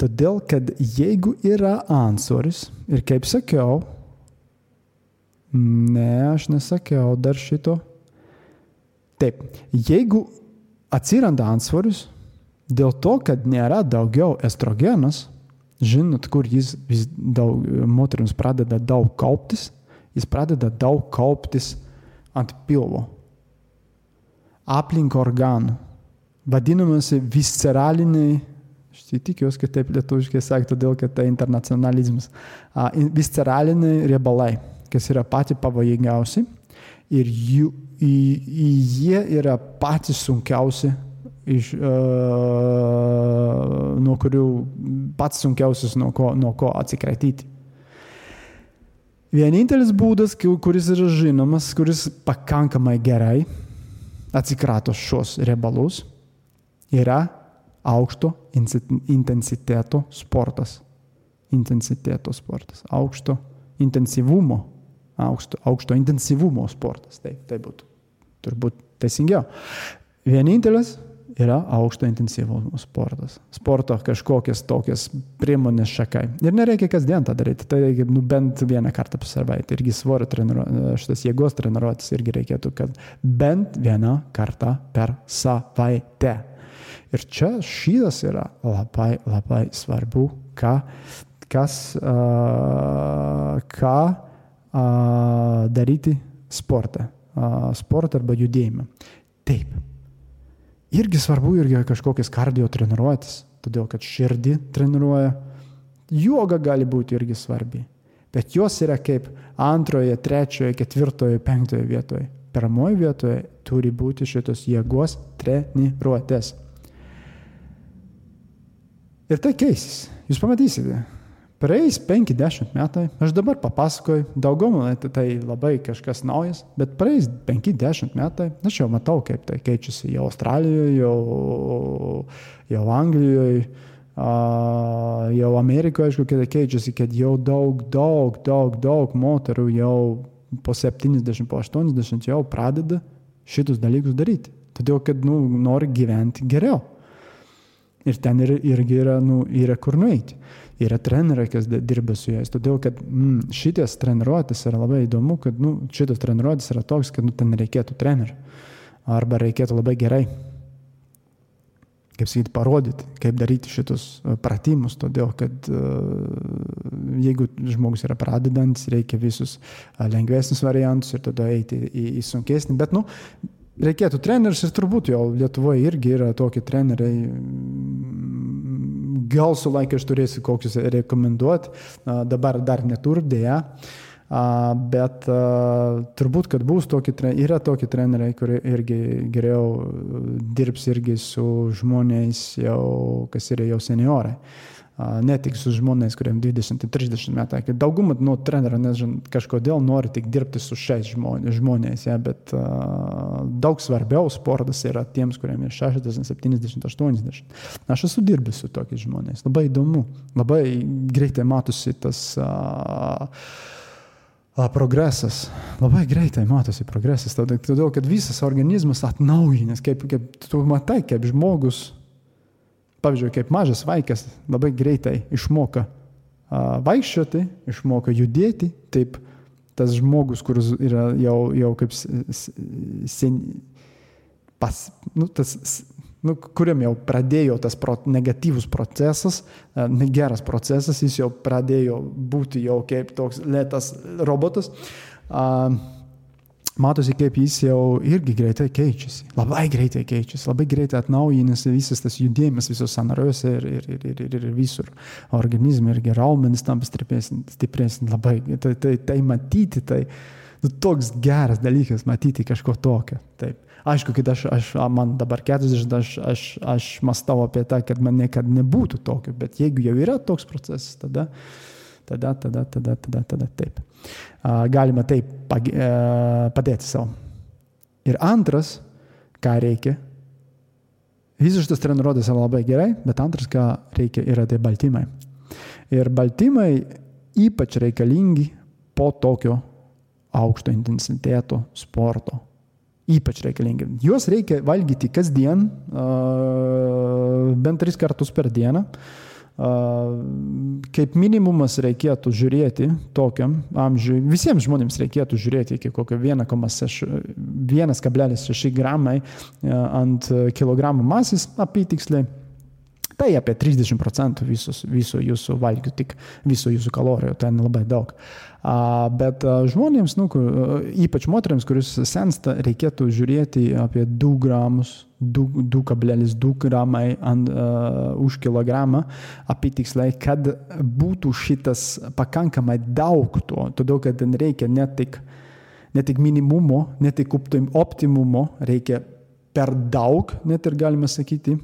Todėl, kad jeigu yra ansvaris, ir kaip sakiau, ne, aš nesakiau dar šito. Taip, jeigu atsiranda ansvaris, dėl to, kad nėra daugiau estrogenas, žinot, kur jis vis daug, moteriams pradeda daug kauptis, jis pradeda daug kauptis ant pilvo, aplink organų, vadinamasi visceraliniai, aš tikiuosi, kad taip lietuviškai sakė, todėl kad tai internacionalizmas, visceraliniai riebalai, kas yra pati pavojingiausi ir jų, į, į jie yra patys sunkiausi, iš, uh, nuo kurių pats sunkiausias, nuo ko, nuo ko atsikratyti. Vienintelis būdas, kuris yra žinomas, kuris pakankamai gerai atsikrato šios riebalus, yra aukšto intensiteto sportas. Intensiteto sportas. Aukšto intensyvumo. Aukšto, aukšto intensyvumo sportas. Taip, tai būtų turbūt teisingiau. Vienintelis yra aukšto intensyvumo sportas. Sporto kažkokias tokias priemonės šakai. Ir nereikia kasdien tą daryti, tai reikia nu, bent vieną kartą per savaitę. Irgi svorio treniruotės, šitas jėgos treniruotės irgi reikėtų, kad bent vieną kartą per savaitę. Ir čia šitas yra labai, labai svarbu, ką, kas, uh, ką uh, daryti sportą, uh, sportą arba judėjimą. Taip, irgi svarbu irgi kažkokias kardio treniruotis, todėl kad širdį treniruoja. Joga gali būti irgi svarbi. Bet jos yra kaip antroje, trečioje, ketvirtoje, penktoje vietoje. Pirmoje vietoje turi būti šitos jėgos treniruotės. Ir tai keisis. Jūs pamatysite. Praeis 50 metai, aš dabar papasakoju, daugiau man tai labai kažkas naujas, bet praeis 50 metai, aš jau matau, kaip tai keičiasi jau Australijoje, jau, jau Anglijoje, jau Amerikoje, aišku, kad keičiasi, kad jau daug, daug, daug, daug moterų jau po 70, po 80 jau pradeda šitus dalykus daryti. Todėl, kad nu, nori gyventi geriau. Ir ten ir, irgi yra, nu, yra kur nueiti. Yra treneriai, kas dirba su jais. Todėl, kad mm, šitas treniruotis yra labai įdomu, kad nu, šitas treniruotis yra toks, kad nu, ten reikėtų trenerių. Arba reikėtų labai gerai, kaip sakyti, parodyti, kaip daryti šitus e, pratimus. Todėl, kad e, jeigu žmogus yra pradedantis, reikia visus e, lengvesnius variantus ir tada eiti į, į sunkesnį. Bet, nu, reikėtų treneris ir turbūt jau Lietuvoje irgi yra tokie treneriai. Gal su laiku aš turėsiu kokius rekomenduoti, dabar dar neturiu dėja. Bet turbūt, kad bus tokie, yra tokie treneriai, kurie irgi geriau dirbs irgi su žmonės, jau, kas yra jau seniorai ne tik su žmonės, kuriems 20-30 metai. Dauguma nu, trenerių, nežinau, kažkodėl nori tik dirbti su šiais žmonės, ja, bet uh, daug svarbiau sportas yra tiems, kuriems yra 60, 70, 80. Aš esu dirbęs su tokiais žmonės. Labai įdomu, labai greitai matosi tas uh, progresas, labai greitai matosi progresas, todėl kad visas organizmas atnaujinęs, kaip, kaip tu matai, kaip žmogus pavyzdžiui, kaip mažas vaikas labai greitai išmoka vaikščioti, išmoka judėti, taip tas žmogus, kuris yra jau, jau kaip sen, pas, nu, tas, nu, kuriam jau pradėjo tas pro, negatyvus procesas, negeras procesas, jis jau pradėjo būti jau kaip toks lėtas robotas. Uh, matosi, kaip jis jau irgi greitai keičiasi. Labai greitai keičiasi, labai greitai atnaujinasi visas tas judėjimas visos sanariuose ir, ir, ir, ir, ir visur. Organizme irgi raumenis tampa stipresni, labai. Tai, tai, tai matyti, tai nu, toks geras dalykas matyti kažko tokio. Taip. Aišku, kad aš, aš, man dabar 40, aš, aš, aš mastau apie tą, kad man niekada nebūtų tokio, bet jeigu jau yra toks procesas, tada, tada, tada, tada, tada, tada taip galima taip padėti savo. Ir antras, ką reikia, visos šitas treniruotės yra labai gerai, bet antras, ką reikia, yra tai baltymai. Ir baltymai ypač reikalingi po tokio aukšto intensiteto sporto. Ypač reikalingi. Juos reikia valgyti kasdien, bent tris kartus per dieną. Uh, kaip minimumas reikėtų žiūrėti tokiam amžiui, visiems žmonėms reikėtų žiūrėti iki kokio 1,6 gramai ant kilogramų masės apytiksliai. Tai apie 30 procentų visos, viso jūsų valgių, tik viso jūsų kalorijų, tai labai daug. Bet žmonėms, nu, ypač moteriams, kuris sensta, reikėtų žiūrėti apie 2 gramus 2,2 gramai ant, uh, už kilogramą apytiksliai, kad būtų šitas pakankamai daug to, todėl kad reikia ne tik, ne tik minimumo, ne tik optimumo, reikia per daug, net ir galima sakyti,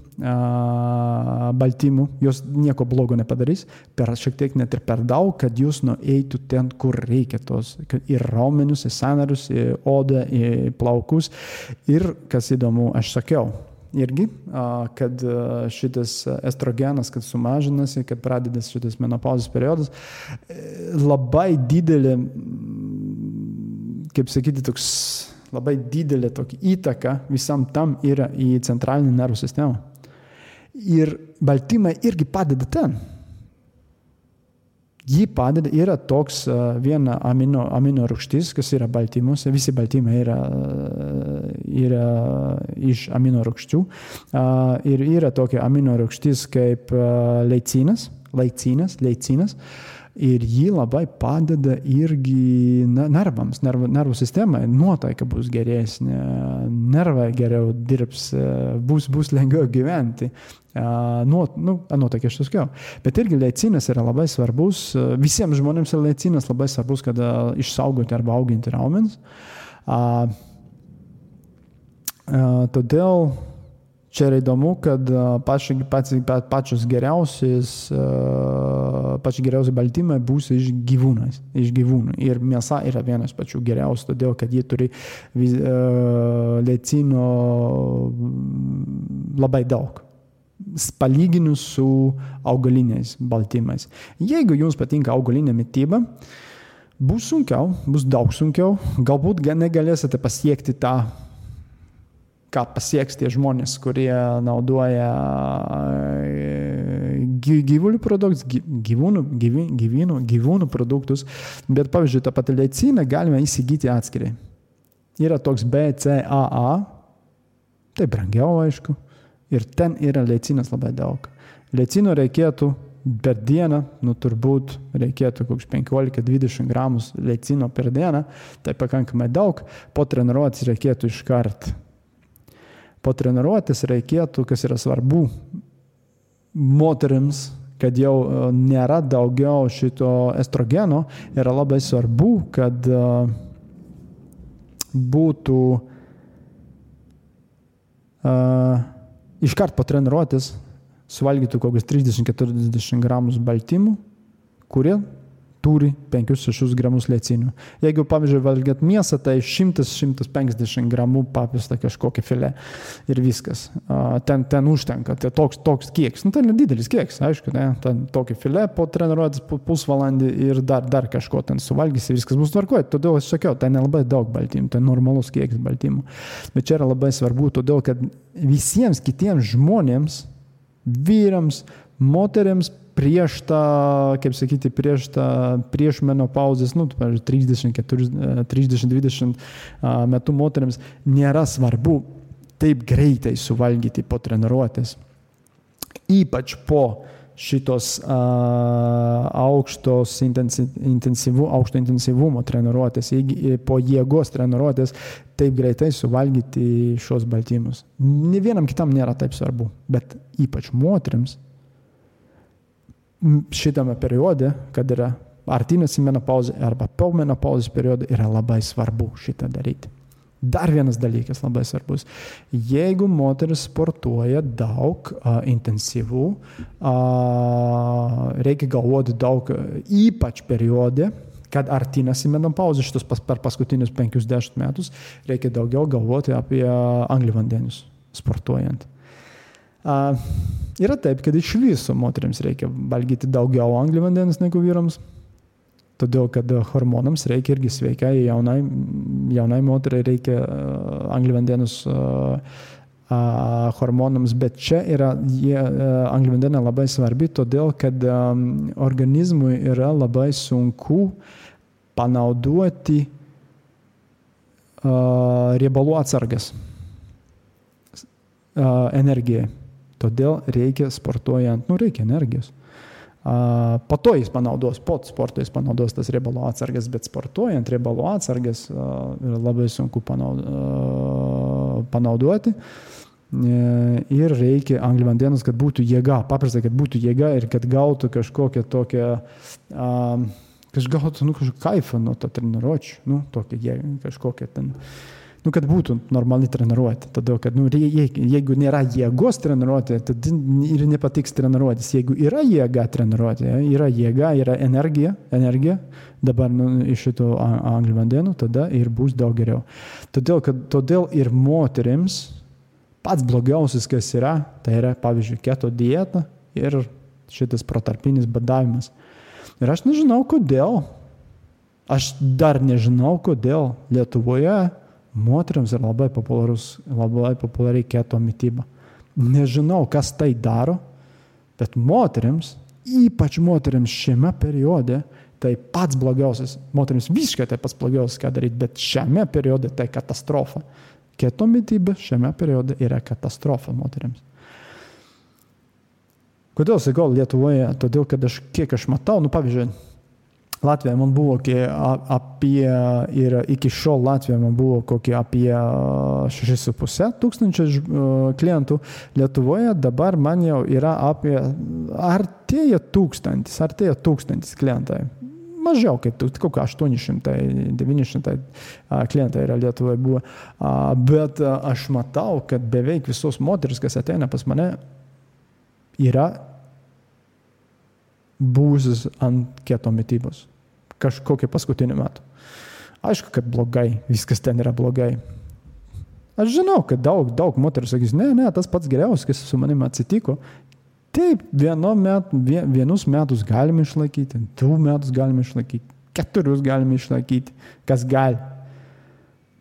baltymų, jos nieko blogo nepadarys, per šiek tiek net ir per daug, kad jūs nueitų ten, kur reikia tos, į raumenius, į sanarius, į odą, į plaukus. Ir kas įdomu, aš sakiau, irgi, kad šitas estrogenas, kad sumažinasi, kad pradedasi šitas menopauzės periodas, labai didelė, kaip sakyti, toks labai didelė tokia įtaka visam tam yra į centralinį nervų sistemą. Ir baltymai irgi padeda ten. Ji padeda, yra toks uh, viena amino, amino rūgštis, kas yra baltymuose, visi baltymai yra, yra iš amino rūgščių. Uh, ir yra tokia amino rūgštis kaip uh, leicinas, leicinas, leicinas Ir jį labai padeda irgi nervams, nervų, nervų sistemai, nuotaika bus geresnė, nervai geriau dirbs, bus, bus lengviau gyventi. Nuot, nu, nuotaika aš sakiau. Bet irgi leicinas yra labai svarbus, visiems žmonėms yra leicinas labai svarbus, kad išsaugoti arba auginti raumens. Todėl Čia yra įdomu, kad pači, pači, pačios geriausias, pačios geriausi baltymai bus iš gyvūnais, iš gyvūnų. Ir mėsa yra vienas pačių geriausių, todėl kad jie turi vis, lecino labai daug. Palyginus su augaliniais baltymais. Jeigu jums patinka augalinė mytyba, bus sunkiau, bus daug sunkiau, galbūt negalėsite pasiekti tą ką pasieks tie žmonės, kurie naudoja e, gyvulių produktus, gyvūnų, gyvūnų, gyvūnų produktus, bet pavyzdžiui, tą patį leiciną galime įsigyti atskirai. Yra toks BCAA, tai brangiau aišku, ir ten yra leicinas labai daug. Leicino reikėtų per dieną, nu turbūt reikėtų kokius 15-20 gramus leicino per dieną, tai pakankamai daug, po treniruotės reikėtų iškart po treniruotės reikėtų, kas yra svarbu moteriams, kad jau e, nėra daugiau šito estrogeno, yra labai svarbu, kad e, būtų uh, iškart po treniruotės suvalgytų kokius 30-40 gramus baltymų, kurie turi 5-6 gramus lecinių. Jeigu, pavyzdžiui, valgėt mėsą, tai 100-150 gramų papista kažkokia filė ir viskas. Ten, ten užtenka, tai toks, toks kiekis. Nu, tai nedidelis kiekis, aišku, ne? ten tokį filė po treniruotės pusvalandį ir dar, dar kažko ten suvalgysi, viskas bus tvarkoje. Todėl aš sakiau, tai nelabai daug baltymų, tai normalus kiekis baltymų. Bet čia yra labai svarbu, todėl kad visiems kitiems žmonėms, vyrams, moteriams prieš tą, kaip sakyti, prieš tą, prieš menopauzės, nu, pavyzdžiui, 30-20 metų moteriams nėra svarbu taip greitai suvalgyti po treniruotės. Ypač po šitos uh, aukštos intensyvu, aukšto intensyvumo treniruotės, po jėgos treniruotės, taip greitai suvalgyti šios baltymus. Ne vienam kitam nėra taip svarbu, bet ypač moteriams šitame periode, kad yra artinasi menopauzė arba po menopauzės periodo, yra labai svarbu šitą daryti. Dar vienas dalykas labai svarbus. Jeigu moteris sportuoja daug, uh, intensyvų, uh, reikia galvoti daug, ypač periode, kad artinasi menopauzė šitus pas, per paskutinius 50 metus, reikia daugiau galvoti apie angliavandenius sportuojant. Uh, yra taip, kad iš viso moteriams reikia valgyti daugiau angliavandens negu vyrams. Todėl, kad hormonams reikia irgi sveikai, jaunai, jaunai moteriai reikia angliavandenus uh, uh, hormonams, bet čia yra jie, uh, angliavandenė labai svarbi, todėl, kad organizmui yra labai sunku panaudoti riebalų atsargas energijai. Todėl reikia sportuojant, nu reikia energijos. Uh, po to jis panaudos, po sporto jis panaudos tas riebalų atsargas, bet sportuojant riebalų atsargas uh, yra labai sunku panaud, uh, panaudoti. Ir reikia angliavandenas, kad būtų jėga, paprastai, kad būtų jėga ir kad gautų kažkokią tokią, gautų, nu, kažkokį kaifą nuo to treniruočio, nu, tokią jėgą, kažkokią ten. Uh, nu, kad būtų normali treniruotė. Todėl, kad nu, jeigu nėra jėgos treniruotė, tad ir nepatiks treniruotis. Jeigu yra jėga treniruotė, yra jėga, yra energija, energija dabar nu, iš šito anglių vandenų, tada ir bus daug geriau. Todėl, kad, todėl ir moteriams pats blogiausias, kas yra, tai yra, pavyzdžiui, keto dieta ir šitas protarpinis badavimas. Ir aš nežinau, kodėl. Aš dar nežinau, kodėl Lietuvoje moteriams yra labai, labai populiari keto mytyba. Nežinau, kas tai daro, bet moteriams, ypač moteriams šiame periode, tai pats blogiausias, moteriams visiškai tai pats blogiausias, ką daryti, bet šiame periode tai katastrofa. Keto mytyba šiame periode yra katastrofa moteriams. Kodėl sakau Lietuvoje? Todėl, kad aš kiek aš matau, nu pavyzdžiui, Latvija man buvo apie, ir iki šiol Latvija man buvo kokie apie 6,5 tūkstančio klientų. Lietuvoje dabar man jau yra apie, artėja tūkstantis, artėja tūkstantis klientai. Mažiau kaip kokie 800-900 klientai yra Lietuvoje buvo. Bet aš matau, kad beveik visos moteris, kas ateina pas mane, yra buvusius ant kieto mytybos. Kažkokį paskutinį metų. Aišku, kad blogai, viskas ten yra blogai. Aš žinau, kad daug, daug moterų sakys, ne, ne, tas pats geriausias, kas su manimi atsitiko. Taip, met, vienus metus galime išlaikyti, du metus galime išlaikyti, keturius galime išlaikyti, kas gali.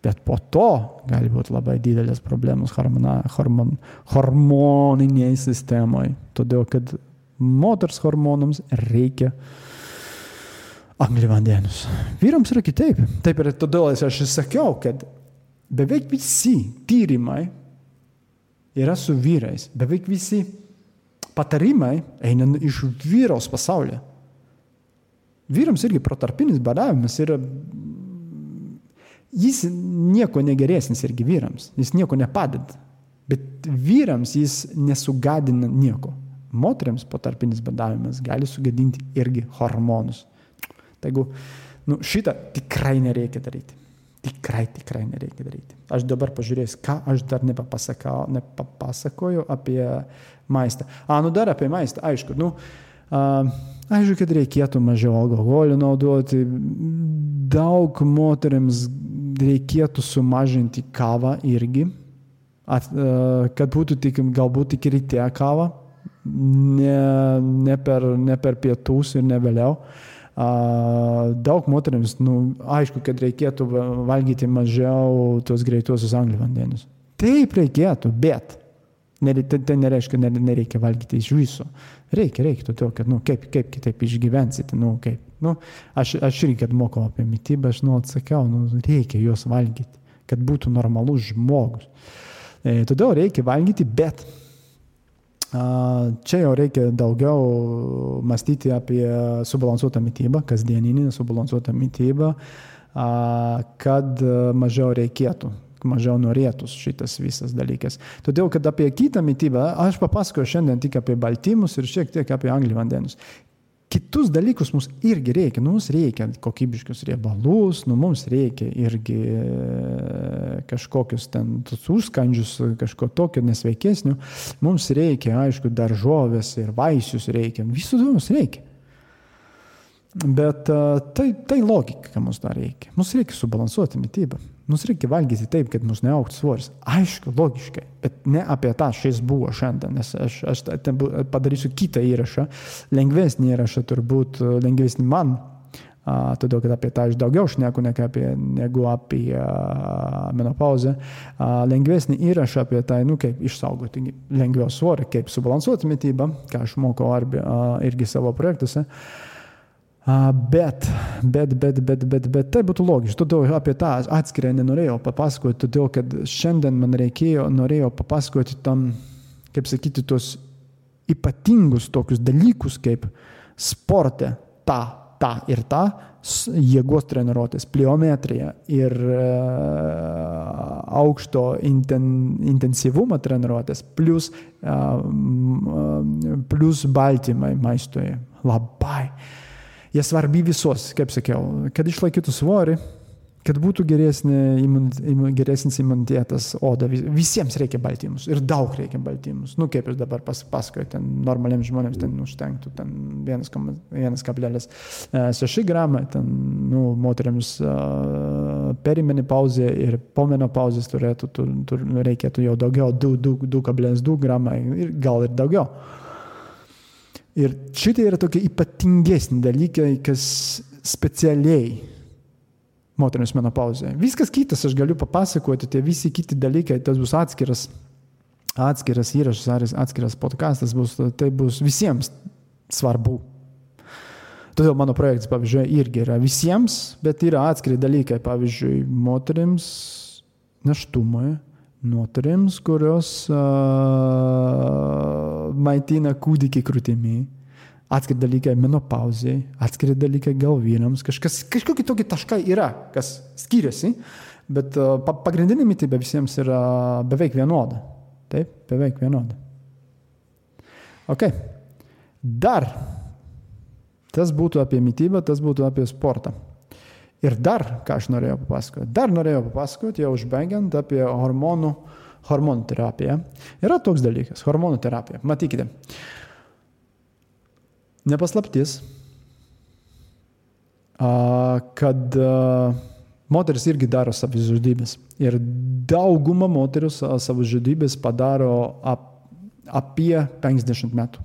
Bet po to gali būti labai didelės problemos hormona, hormon, hormoniniai sistemoje. Todėl, kad moters hormonams reikia angliavandenius. Vyrams yra kitaip. Taip ir todėl aš ir sakiau, kad beveik visi tyrimai yra su vyrais. Beveik visi patarimai eina iš vyros pasaulio. Vyrams irgi protarpinis badavimas yra jis nieko negeresnis irgi vyrams, jis nieko nepadeda. Bet vyrams jis nesugadina nieko. Moteriams potarpinis badavimas gali sugadinti irgi hormonus. Taigi, nu, šitą tikrai nereikia daryti. Tikrai, tikrai nereikia daryti. Aš dabar pažiūrėsiu, ką aš dar nepapasakoju apie maistą. A, nu dar apie maistą, aišku. Nu, uh, aišku, kad reikėtų mažiau alkoholio naudoti. Daug moteriams reikėtų sumažinti kavą irgi, at, uh, kad būtų tik, galbūt tik ryte kava, ne, ne, per, ne per pietus ir ne vėliau. Daug moteriams, nu, aišku, kad reikėtų valgyti mažiau tos greituosius angliavandenius. Taip reikėtų, bet tai, tai nereiškia, nereikia valgyti iš viso. Reikia, reikia, todėl, kad, nu, kaip, kaip kitaip išgyvensite, nu, kaip. Nu, aš, aš irgi, kad mokau apie mytybą, aš nuolat sakiau, nu, reikia juos valgyti, kad būtų normalus žmogus. E, todėl reikia valgyti, bet Čia jau reikia daugiau mąstyti apie subalansuotą mytybą, kasdieninį subalansuotą mytybą, kad mažiau reikėtų, mažiau norėtųs šitas visas dalykas. Todėl, kad apie kitą mytybą, aš papasakoju šiandien tik apie baltymus ir šiek tiek apie anglį vandenus kitus dalykus mums irgi reikia. Nu, mums reikia kokybiškus riebalus, nu, mums reikia irgi e, kažkokius ten užskandžius, kažko tokio nesveikesnio. Mums reikia, aišku, daržovės ir vaisius reikia. Visų mums reikia. Bet uh, tai, tai logika mums dar reikia. Mums reikia subalansuoti mytybą. Mums reikia valgyti taip, kad mums neauktų svoris. Aišku, logiškai, bet ne apie tą šis buvo šiandien, nes aš, aš padarysiu kitą įrašą, lengvesnį įrašą turbūt, lengvesnį man, a, todėl kad apie tą aš daugiau šneku negu apie, negu apie a, menopauzę, a, lengvesnį įrašą apie tai, nu, kaip išsaugoti lengviau svorį, kaip subalansuoti mytybą, ką aš mokau arba, a, irgi savo projektuose. A, Bet, bet, bet, bet, bet, bet tai būtų logiška. Todėl apie tą atskirą nenorėjau papasakoti, todėl kad šiandien man reikėjo, norėjau papasakoti tam, kaip sakyti, tos ypatingus tokius dalykus kaip sporte, ta, ta ir ta, jėgos treniruotės, pliometrija ir uh, aukšto inten, intensyvumo treniruotės, plus, uh, plus baltymai maistoje. Labai jie svarbi visos, kaip sakiau, kad išlaikytų svorį, kad būtų geresnė, geresnis imunitetas oda. Visiems reikia baltymus ir daug reikia baltymus. Nu, kaip jūs dabar pasakoju, ten normaliems žmonėms ten užtenktų ten 1,6 gramai, ten, nu, moteriams uh, perimenipauzė ir pomenopauzės turėtų, tur, tur, reikėtų jau daugiau, 2,2 gramai ir gal ir daugiau. Ir šitai yra tokie ypatingesni dalykai, kas specialiai moteriams menopauzė. Viskas kitas aš galiu papasakoti, tie visi kiti dalykai, tas bus atskiras, atskiras įrašas, atskiras podcastas, bus, tai bus visiems svarbu. Todėl mano projektas, pavyzdžiui, irgi yra visiems, bet yra atskiri dalykai, pavyzdžiui, moteriams neštumui, moteriams, kurios uh, maitina kūdikį krūtimi, atskiri dalykai menopauzai, atskiri dalykai gal vyrams, kažkas, kažkokie tokie taškai yra, kas skiriasi, bet pagrindinė mytyba visiems yra beveik vienoda. Taip, beveik vienoda. Ok. Dar. Tas būtų apie mytybą, tas būtų apie sportą. Ir dar, ką aš norėjau papasakoti, dar norėjau papasakoti, jau užbaigiant apie hormonų, hormonų terapiją. Yra toks dalykas - hormonų terapija. Matykite. Nepaslaptis, kad moteris irgi daro savižudybės. Ir dauguma moterų savižudybės padaro ap, apie 50 metų.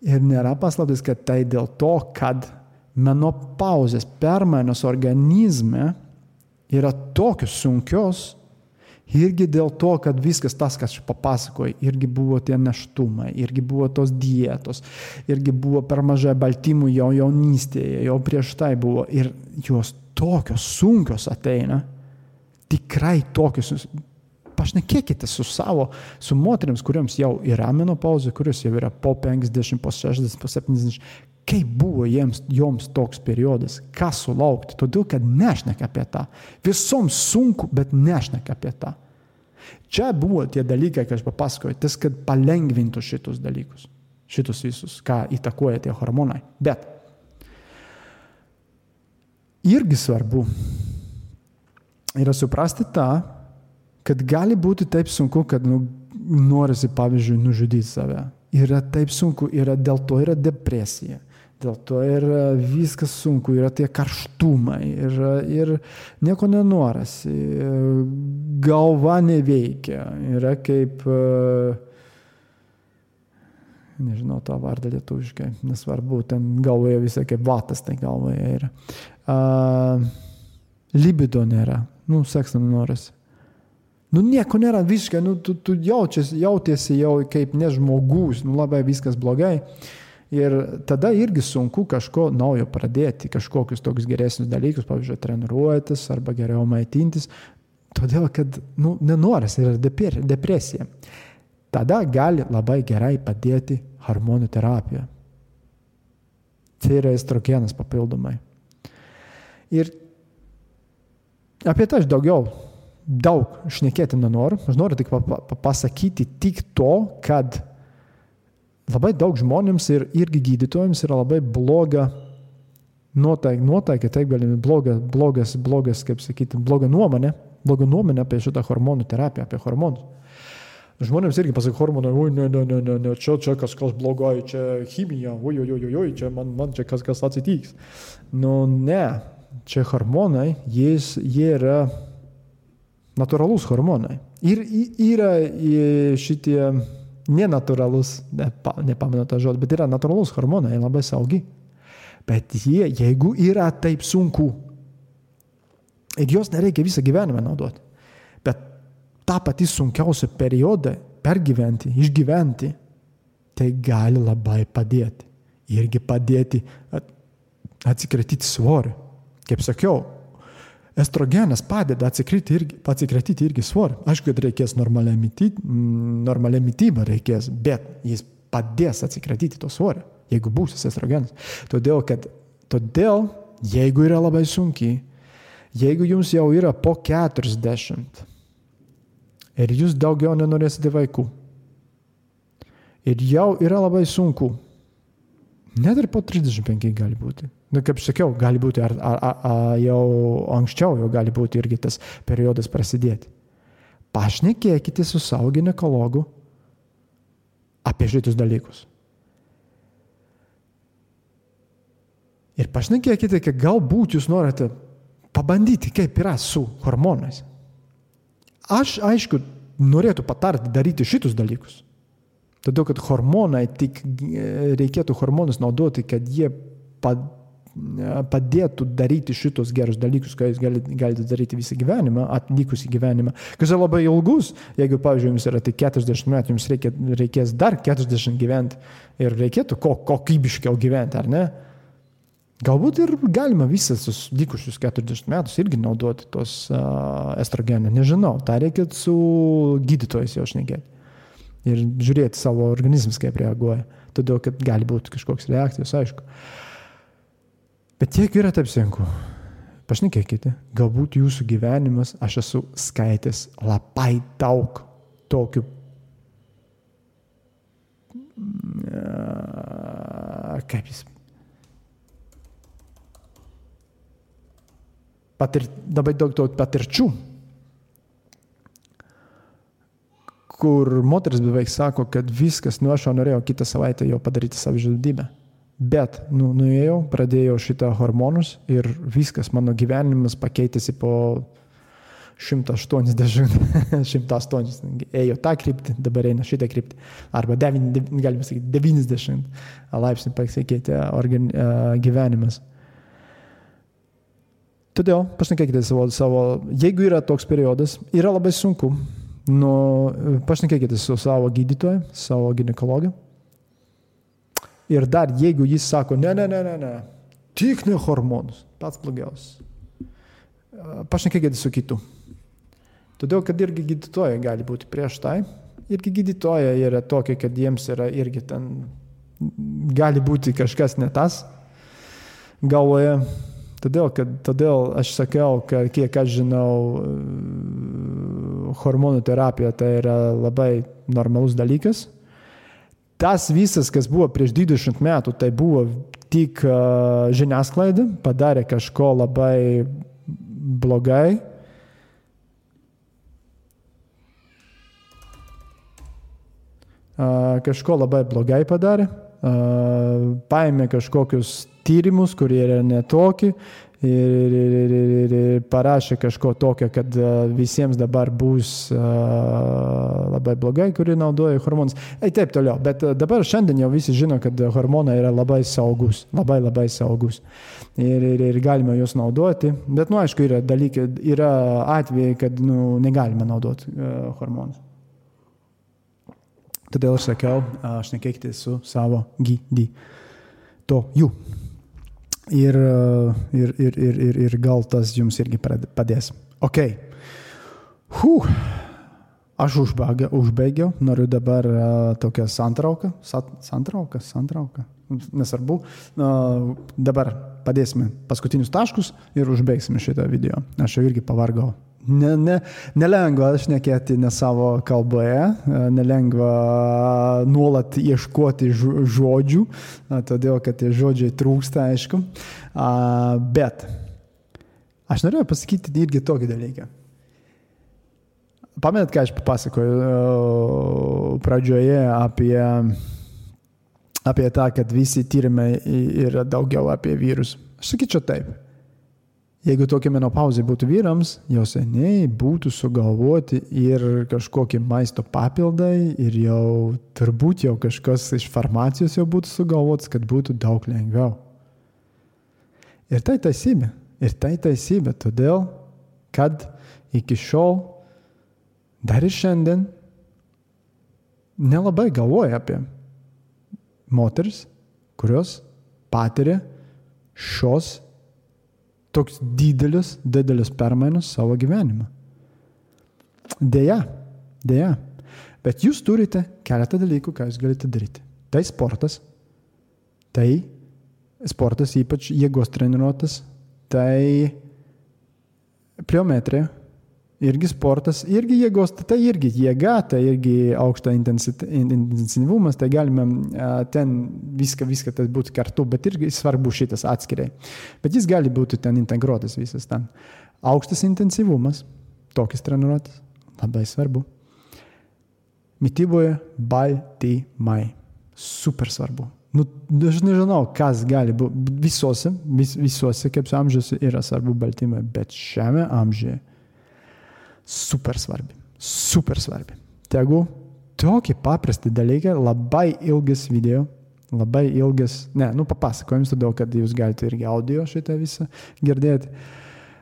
Ir nėra paslaptis, kad tai dėl to, kad menopauzės permainos organizme yra tokios sunkios, irgi dėl to, kad viskas tas, kas aš papasakojau, irgi buvo tie neštumai, irgi buvo tos dietos, irgi buvo per mažai baltymų jau jaunystėje, jau prieš tai buvo. Ir jos tokios sunkios ateina, tikrai tokios. Pašnekėkite su savo, su moteriams, kuriams jau yra menopauzė, kurios jau yra po 50, po 60, po 70 kaip buvo jiems, joms toks periodas, ką sulaukti, todėl kad nešneka apie tą. Visoms sunku, bet nešneka apie tą. Čia buvo tie dalykai, ką aš papasakojau, tas, kad palengvintų šitus dalykus, šitus visus, ką įtakoja tie hormonai. Bet irgi svarbu yra suprasti tą, kad gali būti taip sunku, kad nu, norisi, pavyzdžiui, nužudyti save. Yra taip sunku, yra dėl to yra depresija Dėl to ir viskas sunku, yra tie karštumai ir, ir nieko nenorasi, galva neveikia, yra kaip, nežinau tą vardą lietuviškai, nesvarbu, ten galvoje visai kaip vatas, tai galvoje yra. Uh, libido nėra, nu, seksą nenorasi. Nu, nieko nėra visiškai, nu, tu, tu jaučiasi, jautiesi jau kaip nežmogus, nu, labai viskas blogai. Ir tada irgi sunku kažko naujo pradėti, kažkokius tokius geresnius dalykus, pavyzdžiui, treniruotis arba geriau maitintis, todėl kad nu, nenoras yra depresija. Tada gali labai gerai padėti hormonų terapija. Tai yra estrogenas papildomai. Ir apie tai aš daugiau, daug šnekėti nenoriu. Aš noriu tik pasakyti tik to, kad labai daug žmonėms ir irgi gydytojams yra labai bloga nuotaika, nuotaika taip galime, blogas, blogas, blogas, kaip sakyti, bloga nuomonė, bloga nuomonė apie šitą hormonų terapiją, apie hormonus. Žmonėms irgi pasak hormonai, oi, ne, ne, ne, ne, ne, čia, čia kažkas blogai, čia chemija, oi, oi, oi, oi, čia man, man čia kas, kas atsitiks. Nu, ne, čia hormonai, jis, jie yra natūralūs hormonai. Ir yra šitie nenatūralus, nepa, nepamenu tą žodį, bet yra natūralus hormonai, labai saugi. Bet jie, jeigu yra taip sunku, ir jos nereikia visą gyvenimą naudoti, bet tą patį sunkiausią periodą pergyventi, išgyventi, tai gali labai padėti. Irgi padėti atsikratyti svorį. Kaip sakiau, estrogenas padeda atsikratyti irgi, atsikratyti irgi svorį. Aišku, kad reikės normalią mytybą, normalią mytybą reikės, bet jis padės atsikratyti to svorio, jeigu būsis estrogenas. Todėl, kad, todėl, jeigu yra labai sunkiai, jeigu jums jau yra po 40 ir jūs daugiau nenorėsite vaikų, ir jau yra labai sunku, net ir po 35 gali būti nu, kaip sakiau, gali būti ar, ar, ar, jau anksčiau, jau gali būti irgi tas periodas prasidėti. Pašnekėkite su savo gynekologu apie šitus dalykus. Ir pašnekėkite, kad galbūt jūs norite pabandyti, kaip yra su hormonais. Aš, aišku, norėtų patarti daryti šitus dalykus. Todėl, kad hormonai, tik reikėtų hormonus naudoti, kad jie padėtų padėtų daryti šitos gerus dalykus, ką jūs galite, galite daryti visą gyvenimą, atlikusį gyvenimą, kas yra labai ilgus. Jeigu, pavyzdžiui, jums yra tik 40 metų, jums reikia, reikės dar 40 gyventi ir reikėtų ko, kokybiškiau gyventi, ar ne? Galbūt ir galima visas tos likusius 40 metus irgi naudoti tos uh, estrogenų, nežinau, tą reikėtų su gydytojais jau šnekėti. ir žiūrėti savo organizmus, kaip reaguoja. Todėl, kad gali būti kažkoks reakcijos, aišku. Bet jeigu yra taip sunku, pašnekėkite, galbūt jūsų gyvenimas, aš esu skaitęs labai daug tokių kaip jis. Patir, labai daug to patirčių, kur moteris beveik sako, kad viskas, nu aš jau norėjau kitą savaitę jau padaryti savižudybę. Bet, nu, nuėjau, pradėjau šitą hormonus ir viskas, mano gyvenimas pakeitėsi po 180, 180, ėjo tą kryptį, dabar eina šitą kryptį. Arba 9, galima sakyti, 90 laipsnių pasikeitė organ, uh, gyvenimas. Todėl pašnekėkite savo, savo, jeigu yra toks periodas, yra labai sunku, nu, pašnekėkite su savo gydytoju, savo gynekologu. Ir dar, jeigu jis sako, ne, ne, ne, ne, ne, tik ne hormonus, pats blogiausias. Pašnekėkite su kitu. Todėl, kad irgi gydytojai gali būti prieš tai. Irgi gydytojai yra tokie, kad jiems yra irgi ten gali būti kažkas ne tas galvoje. Todėl, kad, todėl aš sakiau, kad kiek aš žinau, hormonų terapija tai yra labai normalus dalykas. Tas visas, kas buvo prieš 20 metų, tai buvo tik žiniasklaida, padarė kažko labai blogai. Kažko labai blogai padarė, paėmė kažkokius tyrimus, kurie yra netokie ir, ir, ir, ir, ir parašė kažko tokio, kad visiems dabar bus labai blogai, kurie naudoja hormonus. Ir taip toliau. Bet dabar šiandien jau visi žino, kad hormonai yra labai saugus, labai labai saugus. Ir, ir, ir galima juos naudoti. Bet, nu, aišku, yra dalykai, yra atvejai, kad nu, negalima naudoti hormonus. Todėl aš sakiau, aš nekėkite su savo gydytoju. Ir, ir, ir, ir, ir, ir gal tas jums irgi padės. Ok. Huh. Aš užbaigiau, užbaigiau, noriu dabar uh, tokią santrauką. Santrauką, santrauką. Nesvarbu. Uh, dabar padėsime paskutinius taškus ir užbaigsime šitą video. Aš jau irgi pavargau ne, ne, nelengva šnekėti ne savo kalboje, nelengva nuolat ieškoti žodžių, todėl kad tie žodžiai trūksta, aišku. Bet aš norėjau pasakyti irgi tokį dalyką. Pamenat, ką aš papasakoju pradžioje apie, apie tą, kad visi tyrimai yra daugiau apie vyrus. Aš sakyčiau taip Jeigu tokia menopauzė būtų vyrams, jau seniai būtų sugalvoti ir kažkokie maisto papildai ir jau turbūt jau kažkas iš farmacijos jau būtų sugalvotas, kad būtų daug lengviau. Ir tai teisybė. Ir tai teisybė, todėl, kad iki šiol, dar ir šiandien, nelabai galvoja apie moteris, kurios patiria šios toks didelis, didelis permainas savo gyvenime. Deja, deja. Bet jūs turite keletą dalykų, ką jūs galite daryti. Tai sportas, tai sportas ypač jėgos treniruotas, tai pliometrija, irgi sportas, irgi jėgos, tai irgi jėga, tai irgi aukšta intensyvumas, tai galime ten viską, viską tas būti kartu, bet irgi svarbu šitas atskirai. Bet jis gali būti ten integruotas visas ten. Aukštas intensyvumas, tokias treniruotas, labai svarbu. Mytyboje baltymai. Super svarbu. Nu, aš nežinau, kas gali būti. Visose, vis, visose kaip amžiuose yra svarbu baltymai, bet šiame amžiuje super svarbi. Super svarbi. Tegu tokie paprasti dalykai, labai ilgas video, labai ilgas, ne, nu papasakojams, todėl kad jūs galite irgi audio šitą visą girdėti.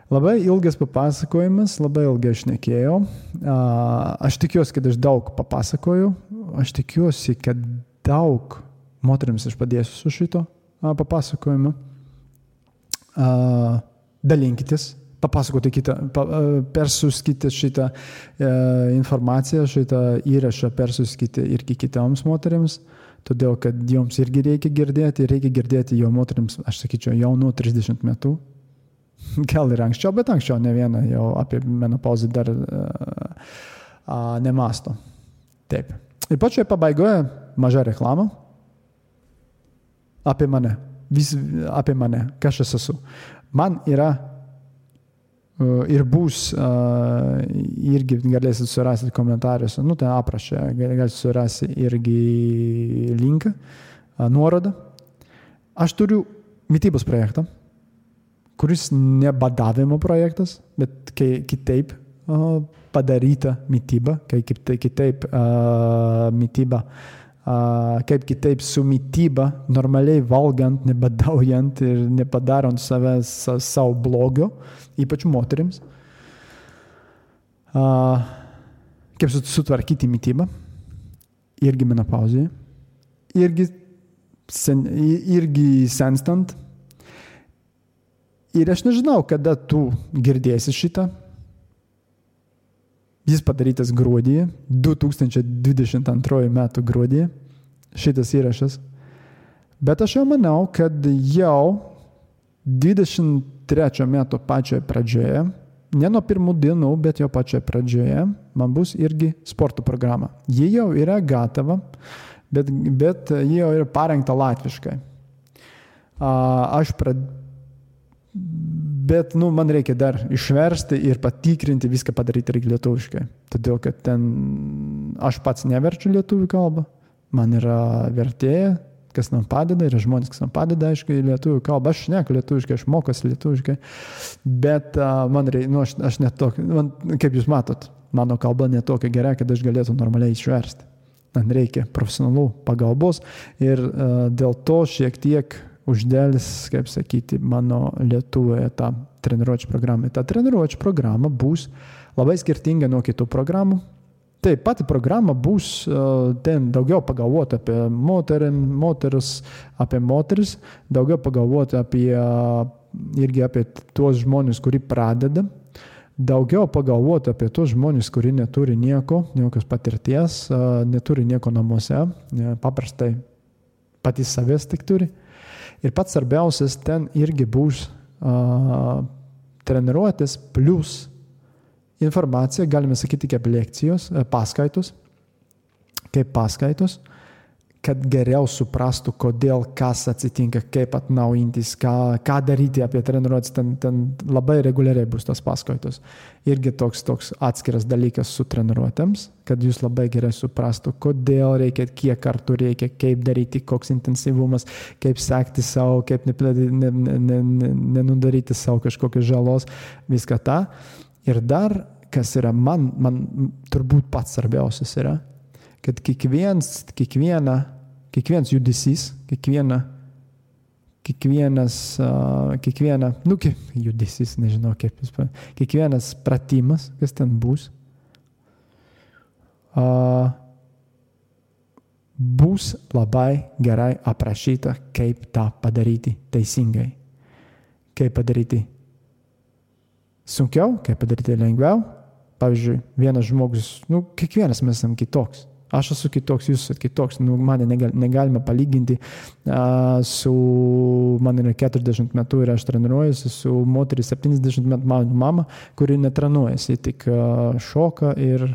Labai ilgas papasakojimas, labai ilgai aš nekėjau. Aš tikiuosi, kad aš daug papasakojau. Aš tikiuosi, kad daug moteriams aš padėsiu su šito papasakojimu. Dalinkitės papasakoti kitą, pa, persiuskite šitą e, informaciją, šitą įrašą persiuskite irgi kitoms moteriams, todėl kad joms irgi reikia girdėti, reikia girdėti jo moteriams, aš sakyčiau, jau nuo 30 metų, gal ir anksčiau, bet anksčiau ne viena jau apie menopauzę dar uh, uh, nemasto. Taip. Ir pačioje pabaigoje maža reklama apie mane. Vis apie mane, kas aš esu. Man yra ir bus, uh, irgi galėsit surasti komentaruose, nu ten aprašė, galėsit surasti irgi linką, uh, nuorodą. Aš turiu mytybos projektą kuris ne badavimo projektas, bet kitaip padaryta mytyba, kai kitaip uh, mytyba, kaip kitaip su mytyba, normaliai valgant, nebadaujant ir nepadarant savęs savo blogio, ypač moteriams. Kaip sutvarkyti mytybą, irgi menopauzėje, irgi, sen, irgi senstant Ir aš nežinau, kada tu girdėsi šitą. Jis padarytas gruodį, 2022 m. gruodį, šitas įrašas. Bet aš jau manau, kad jau 23 metų pačioje pradžioje, ne nuo pirmų dienų, bet jau pačioje pradžioje, man bus irgi sporto programa. Ji jau yra gatava, bet, bet ji jau yra parengta latviškai. Aš Bet, nu, man reikia dar išversti ir patikrinti viską padaryti reikia lietuviškai. Todėl, kad ten aš pats neverčiu lietuvių kalbą, man yra vertėja, kas man padeda, yra žmonės, kas man padeda, aišku, į lietuvių kalbą. Aš neku lietuviškai, aš mokosi lietuviškai, bet uh, man reikia, nu, aš, aš netokia, man, kaip jūs matot, mano kalba netokia gera, kad aš galėtų normaliai išversti. Man reikia profesionalų pagalbos ir uh, dėl to šiek tiek uždėlis, kaip sakyti, mano lietuvoje tą treniruočio programą. Ta treniruočio programa bus labai skirtinga nuo kitų programų. Taip, pati programa bus uh, ten daugiau pagalvoti apie moterim, moteris, apie moteris, daugiau pagalvoti apie uh, irgi apie tuos žmonės, kurie pradeda, daugiau pagalvoti apie tuos žmonės, kurie neturi nieko, jokios patirties, uh, neturi nieko namuose, paprastai patys savęs tik turi. Uh, Ir pats svarbiausias ten irgi bus uh, treniruotės plus informacija, galime sakyti, kaip lekcijos, paskaitos, kaip paskaitos, kad geriau suprastų, kodėl kas atsitinka, kaip atnaujintis, ką, ką daryti apie treniruotės, ten, ten labai reguliariai bus tos paskaitos. Irgi toks, toks atskiras dalykas su treniruotėms, kad jūs labai gerai suprastų, kodėl reikia, kiek kartų reikia, kaip daryti, koks intensyvumas, kaip sekti savo, kaip nenudaryti savo kažkokios žalos, viską tą. Ir dar, kas yra man, man turbūt pats svarbiausias yra, kad kiekviens, kiekviena, kiekvienas judesys, kiekviena, kiekvienas, uh, kiekviena, nu, judesys, nežinau kaip jis, kiekvienas pratimas, kas ten bus, uh, bus labai gerai aprašyta, kaip tą padaryti teisingai. Kaip padaryti sunkiau, kaip padaryti lengviau. Pavyzdžiui, vienas žmogus, nu, kiekvienas mes esame kitoks. Aš esu kitoks, jūs esate kitoks, nu, mane negal, negalime palyginti uh, su, man yra 40 metų ir aš treniruojuosi su moteris 70 metų mano mama, kuri netreniruojasi, tik uh, šoka ir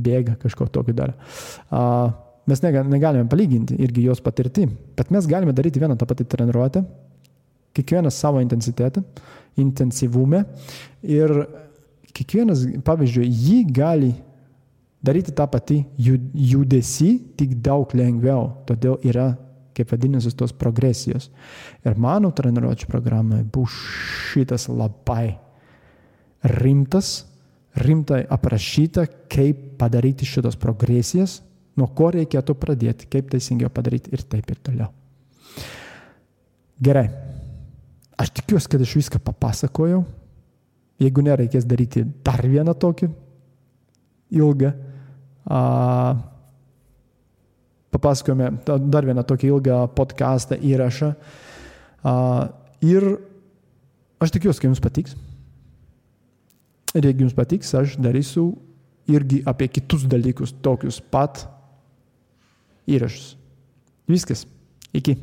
bėga kažko tokio dar. Uh, mes negalime palyginti irgi jos patirtį, bet mes galime daryti vieną tą patį treniruotę, kiekvienas savo intensitetą, intensyvume ir kiekvienas, pavyzdžiui, jį gali daryti tą patį judesį, tik daug lengviau. Todėl yra, kaip vadinasi, tos progresijos. Ir mano treniruočio programoje bus šitas labai rimtas, rimtai aprašyta, kaip padaryti šitos progresijas, nuo ko reikėtų pradėti, kaip teisingiau padaryti ir taip ir toliau. Gerai. Aš tikiuosi, kad aš viską papasakojau. Jeigu nereikės daryti dar vieną tokį ilgą A, papasakojome dar vieną tokį ilgą podcastą įrašą. A, ir Aš tikiuosi, ka jums patiks. Ir jeigu jums patiks, aš darysiu irgi apie kitus dalykus, tokius pat įrašus. Viskas. Iki.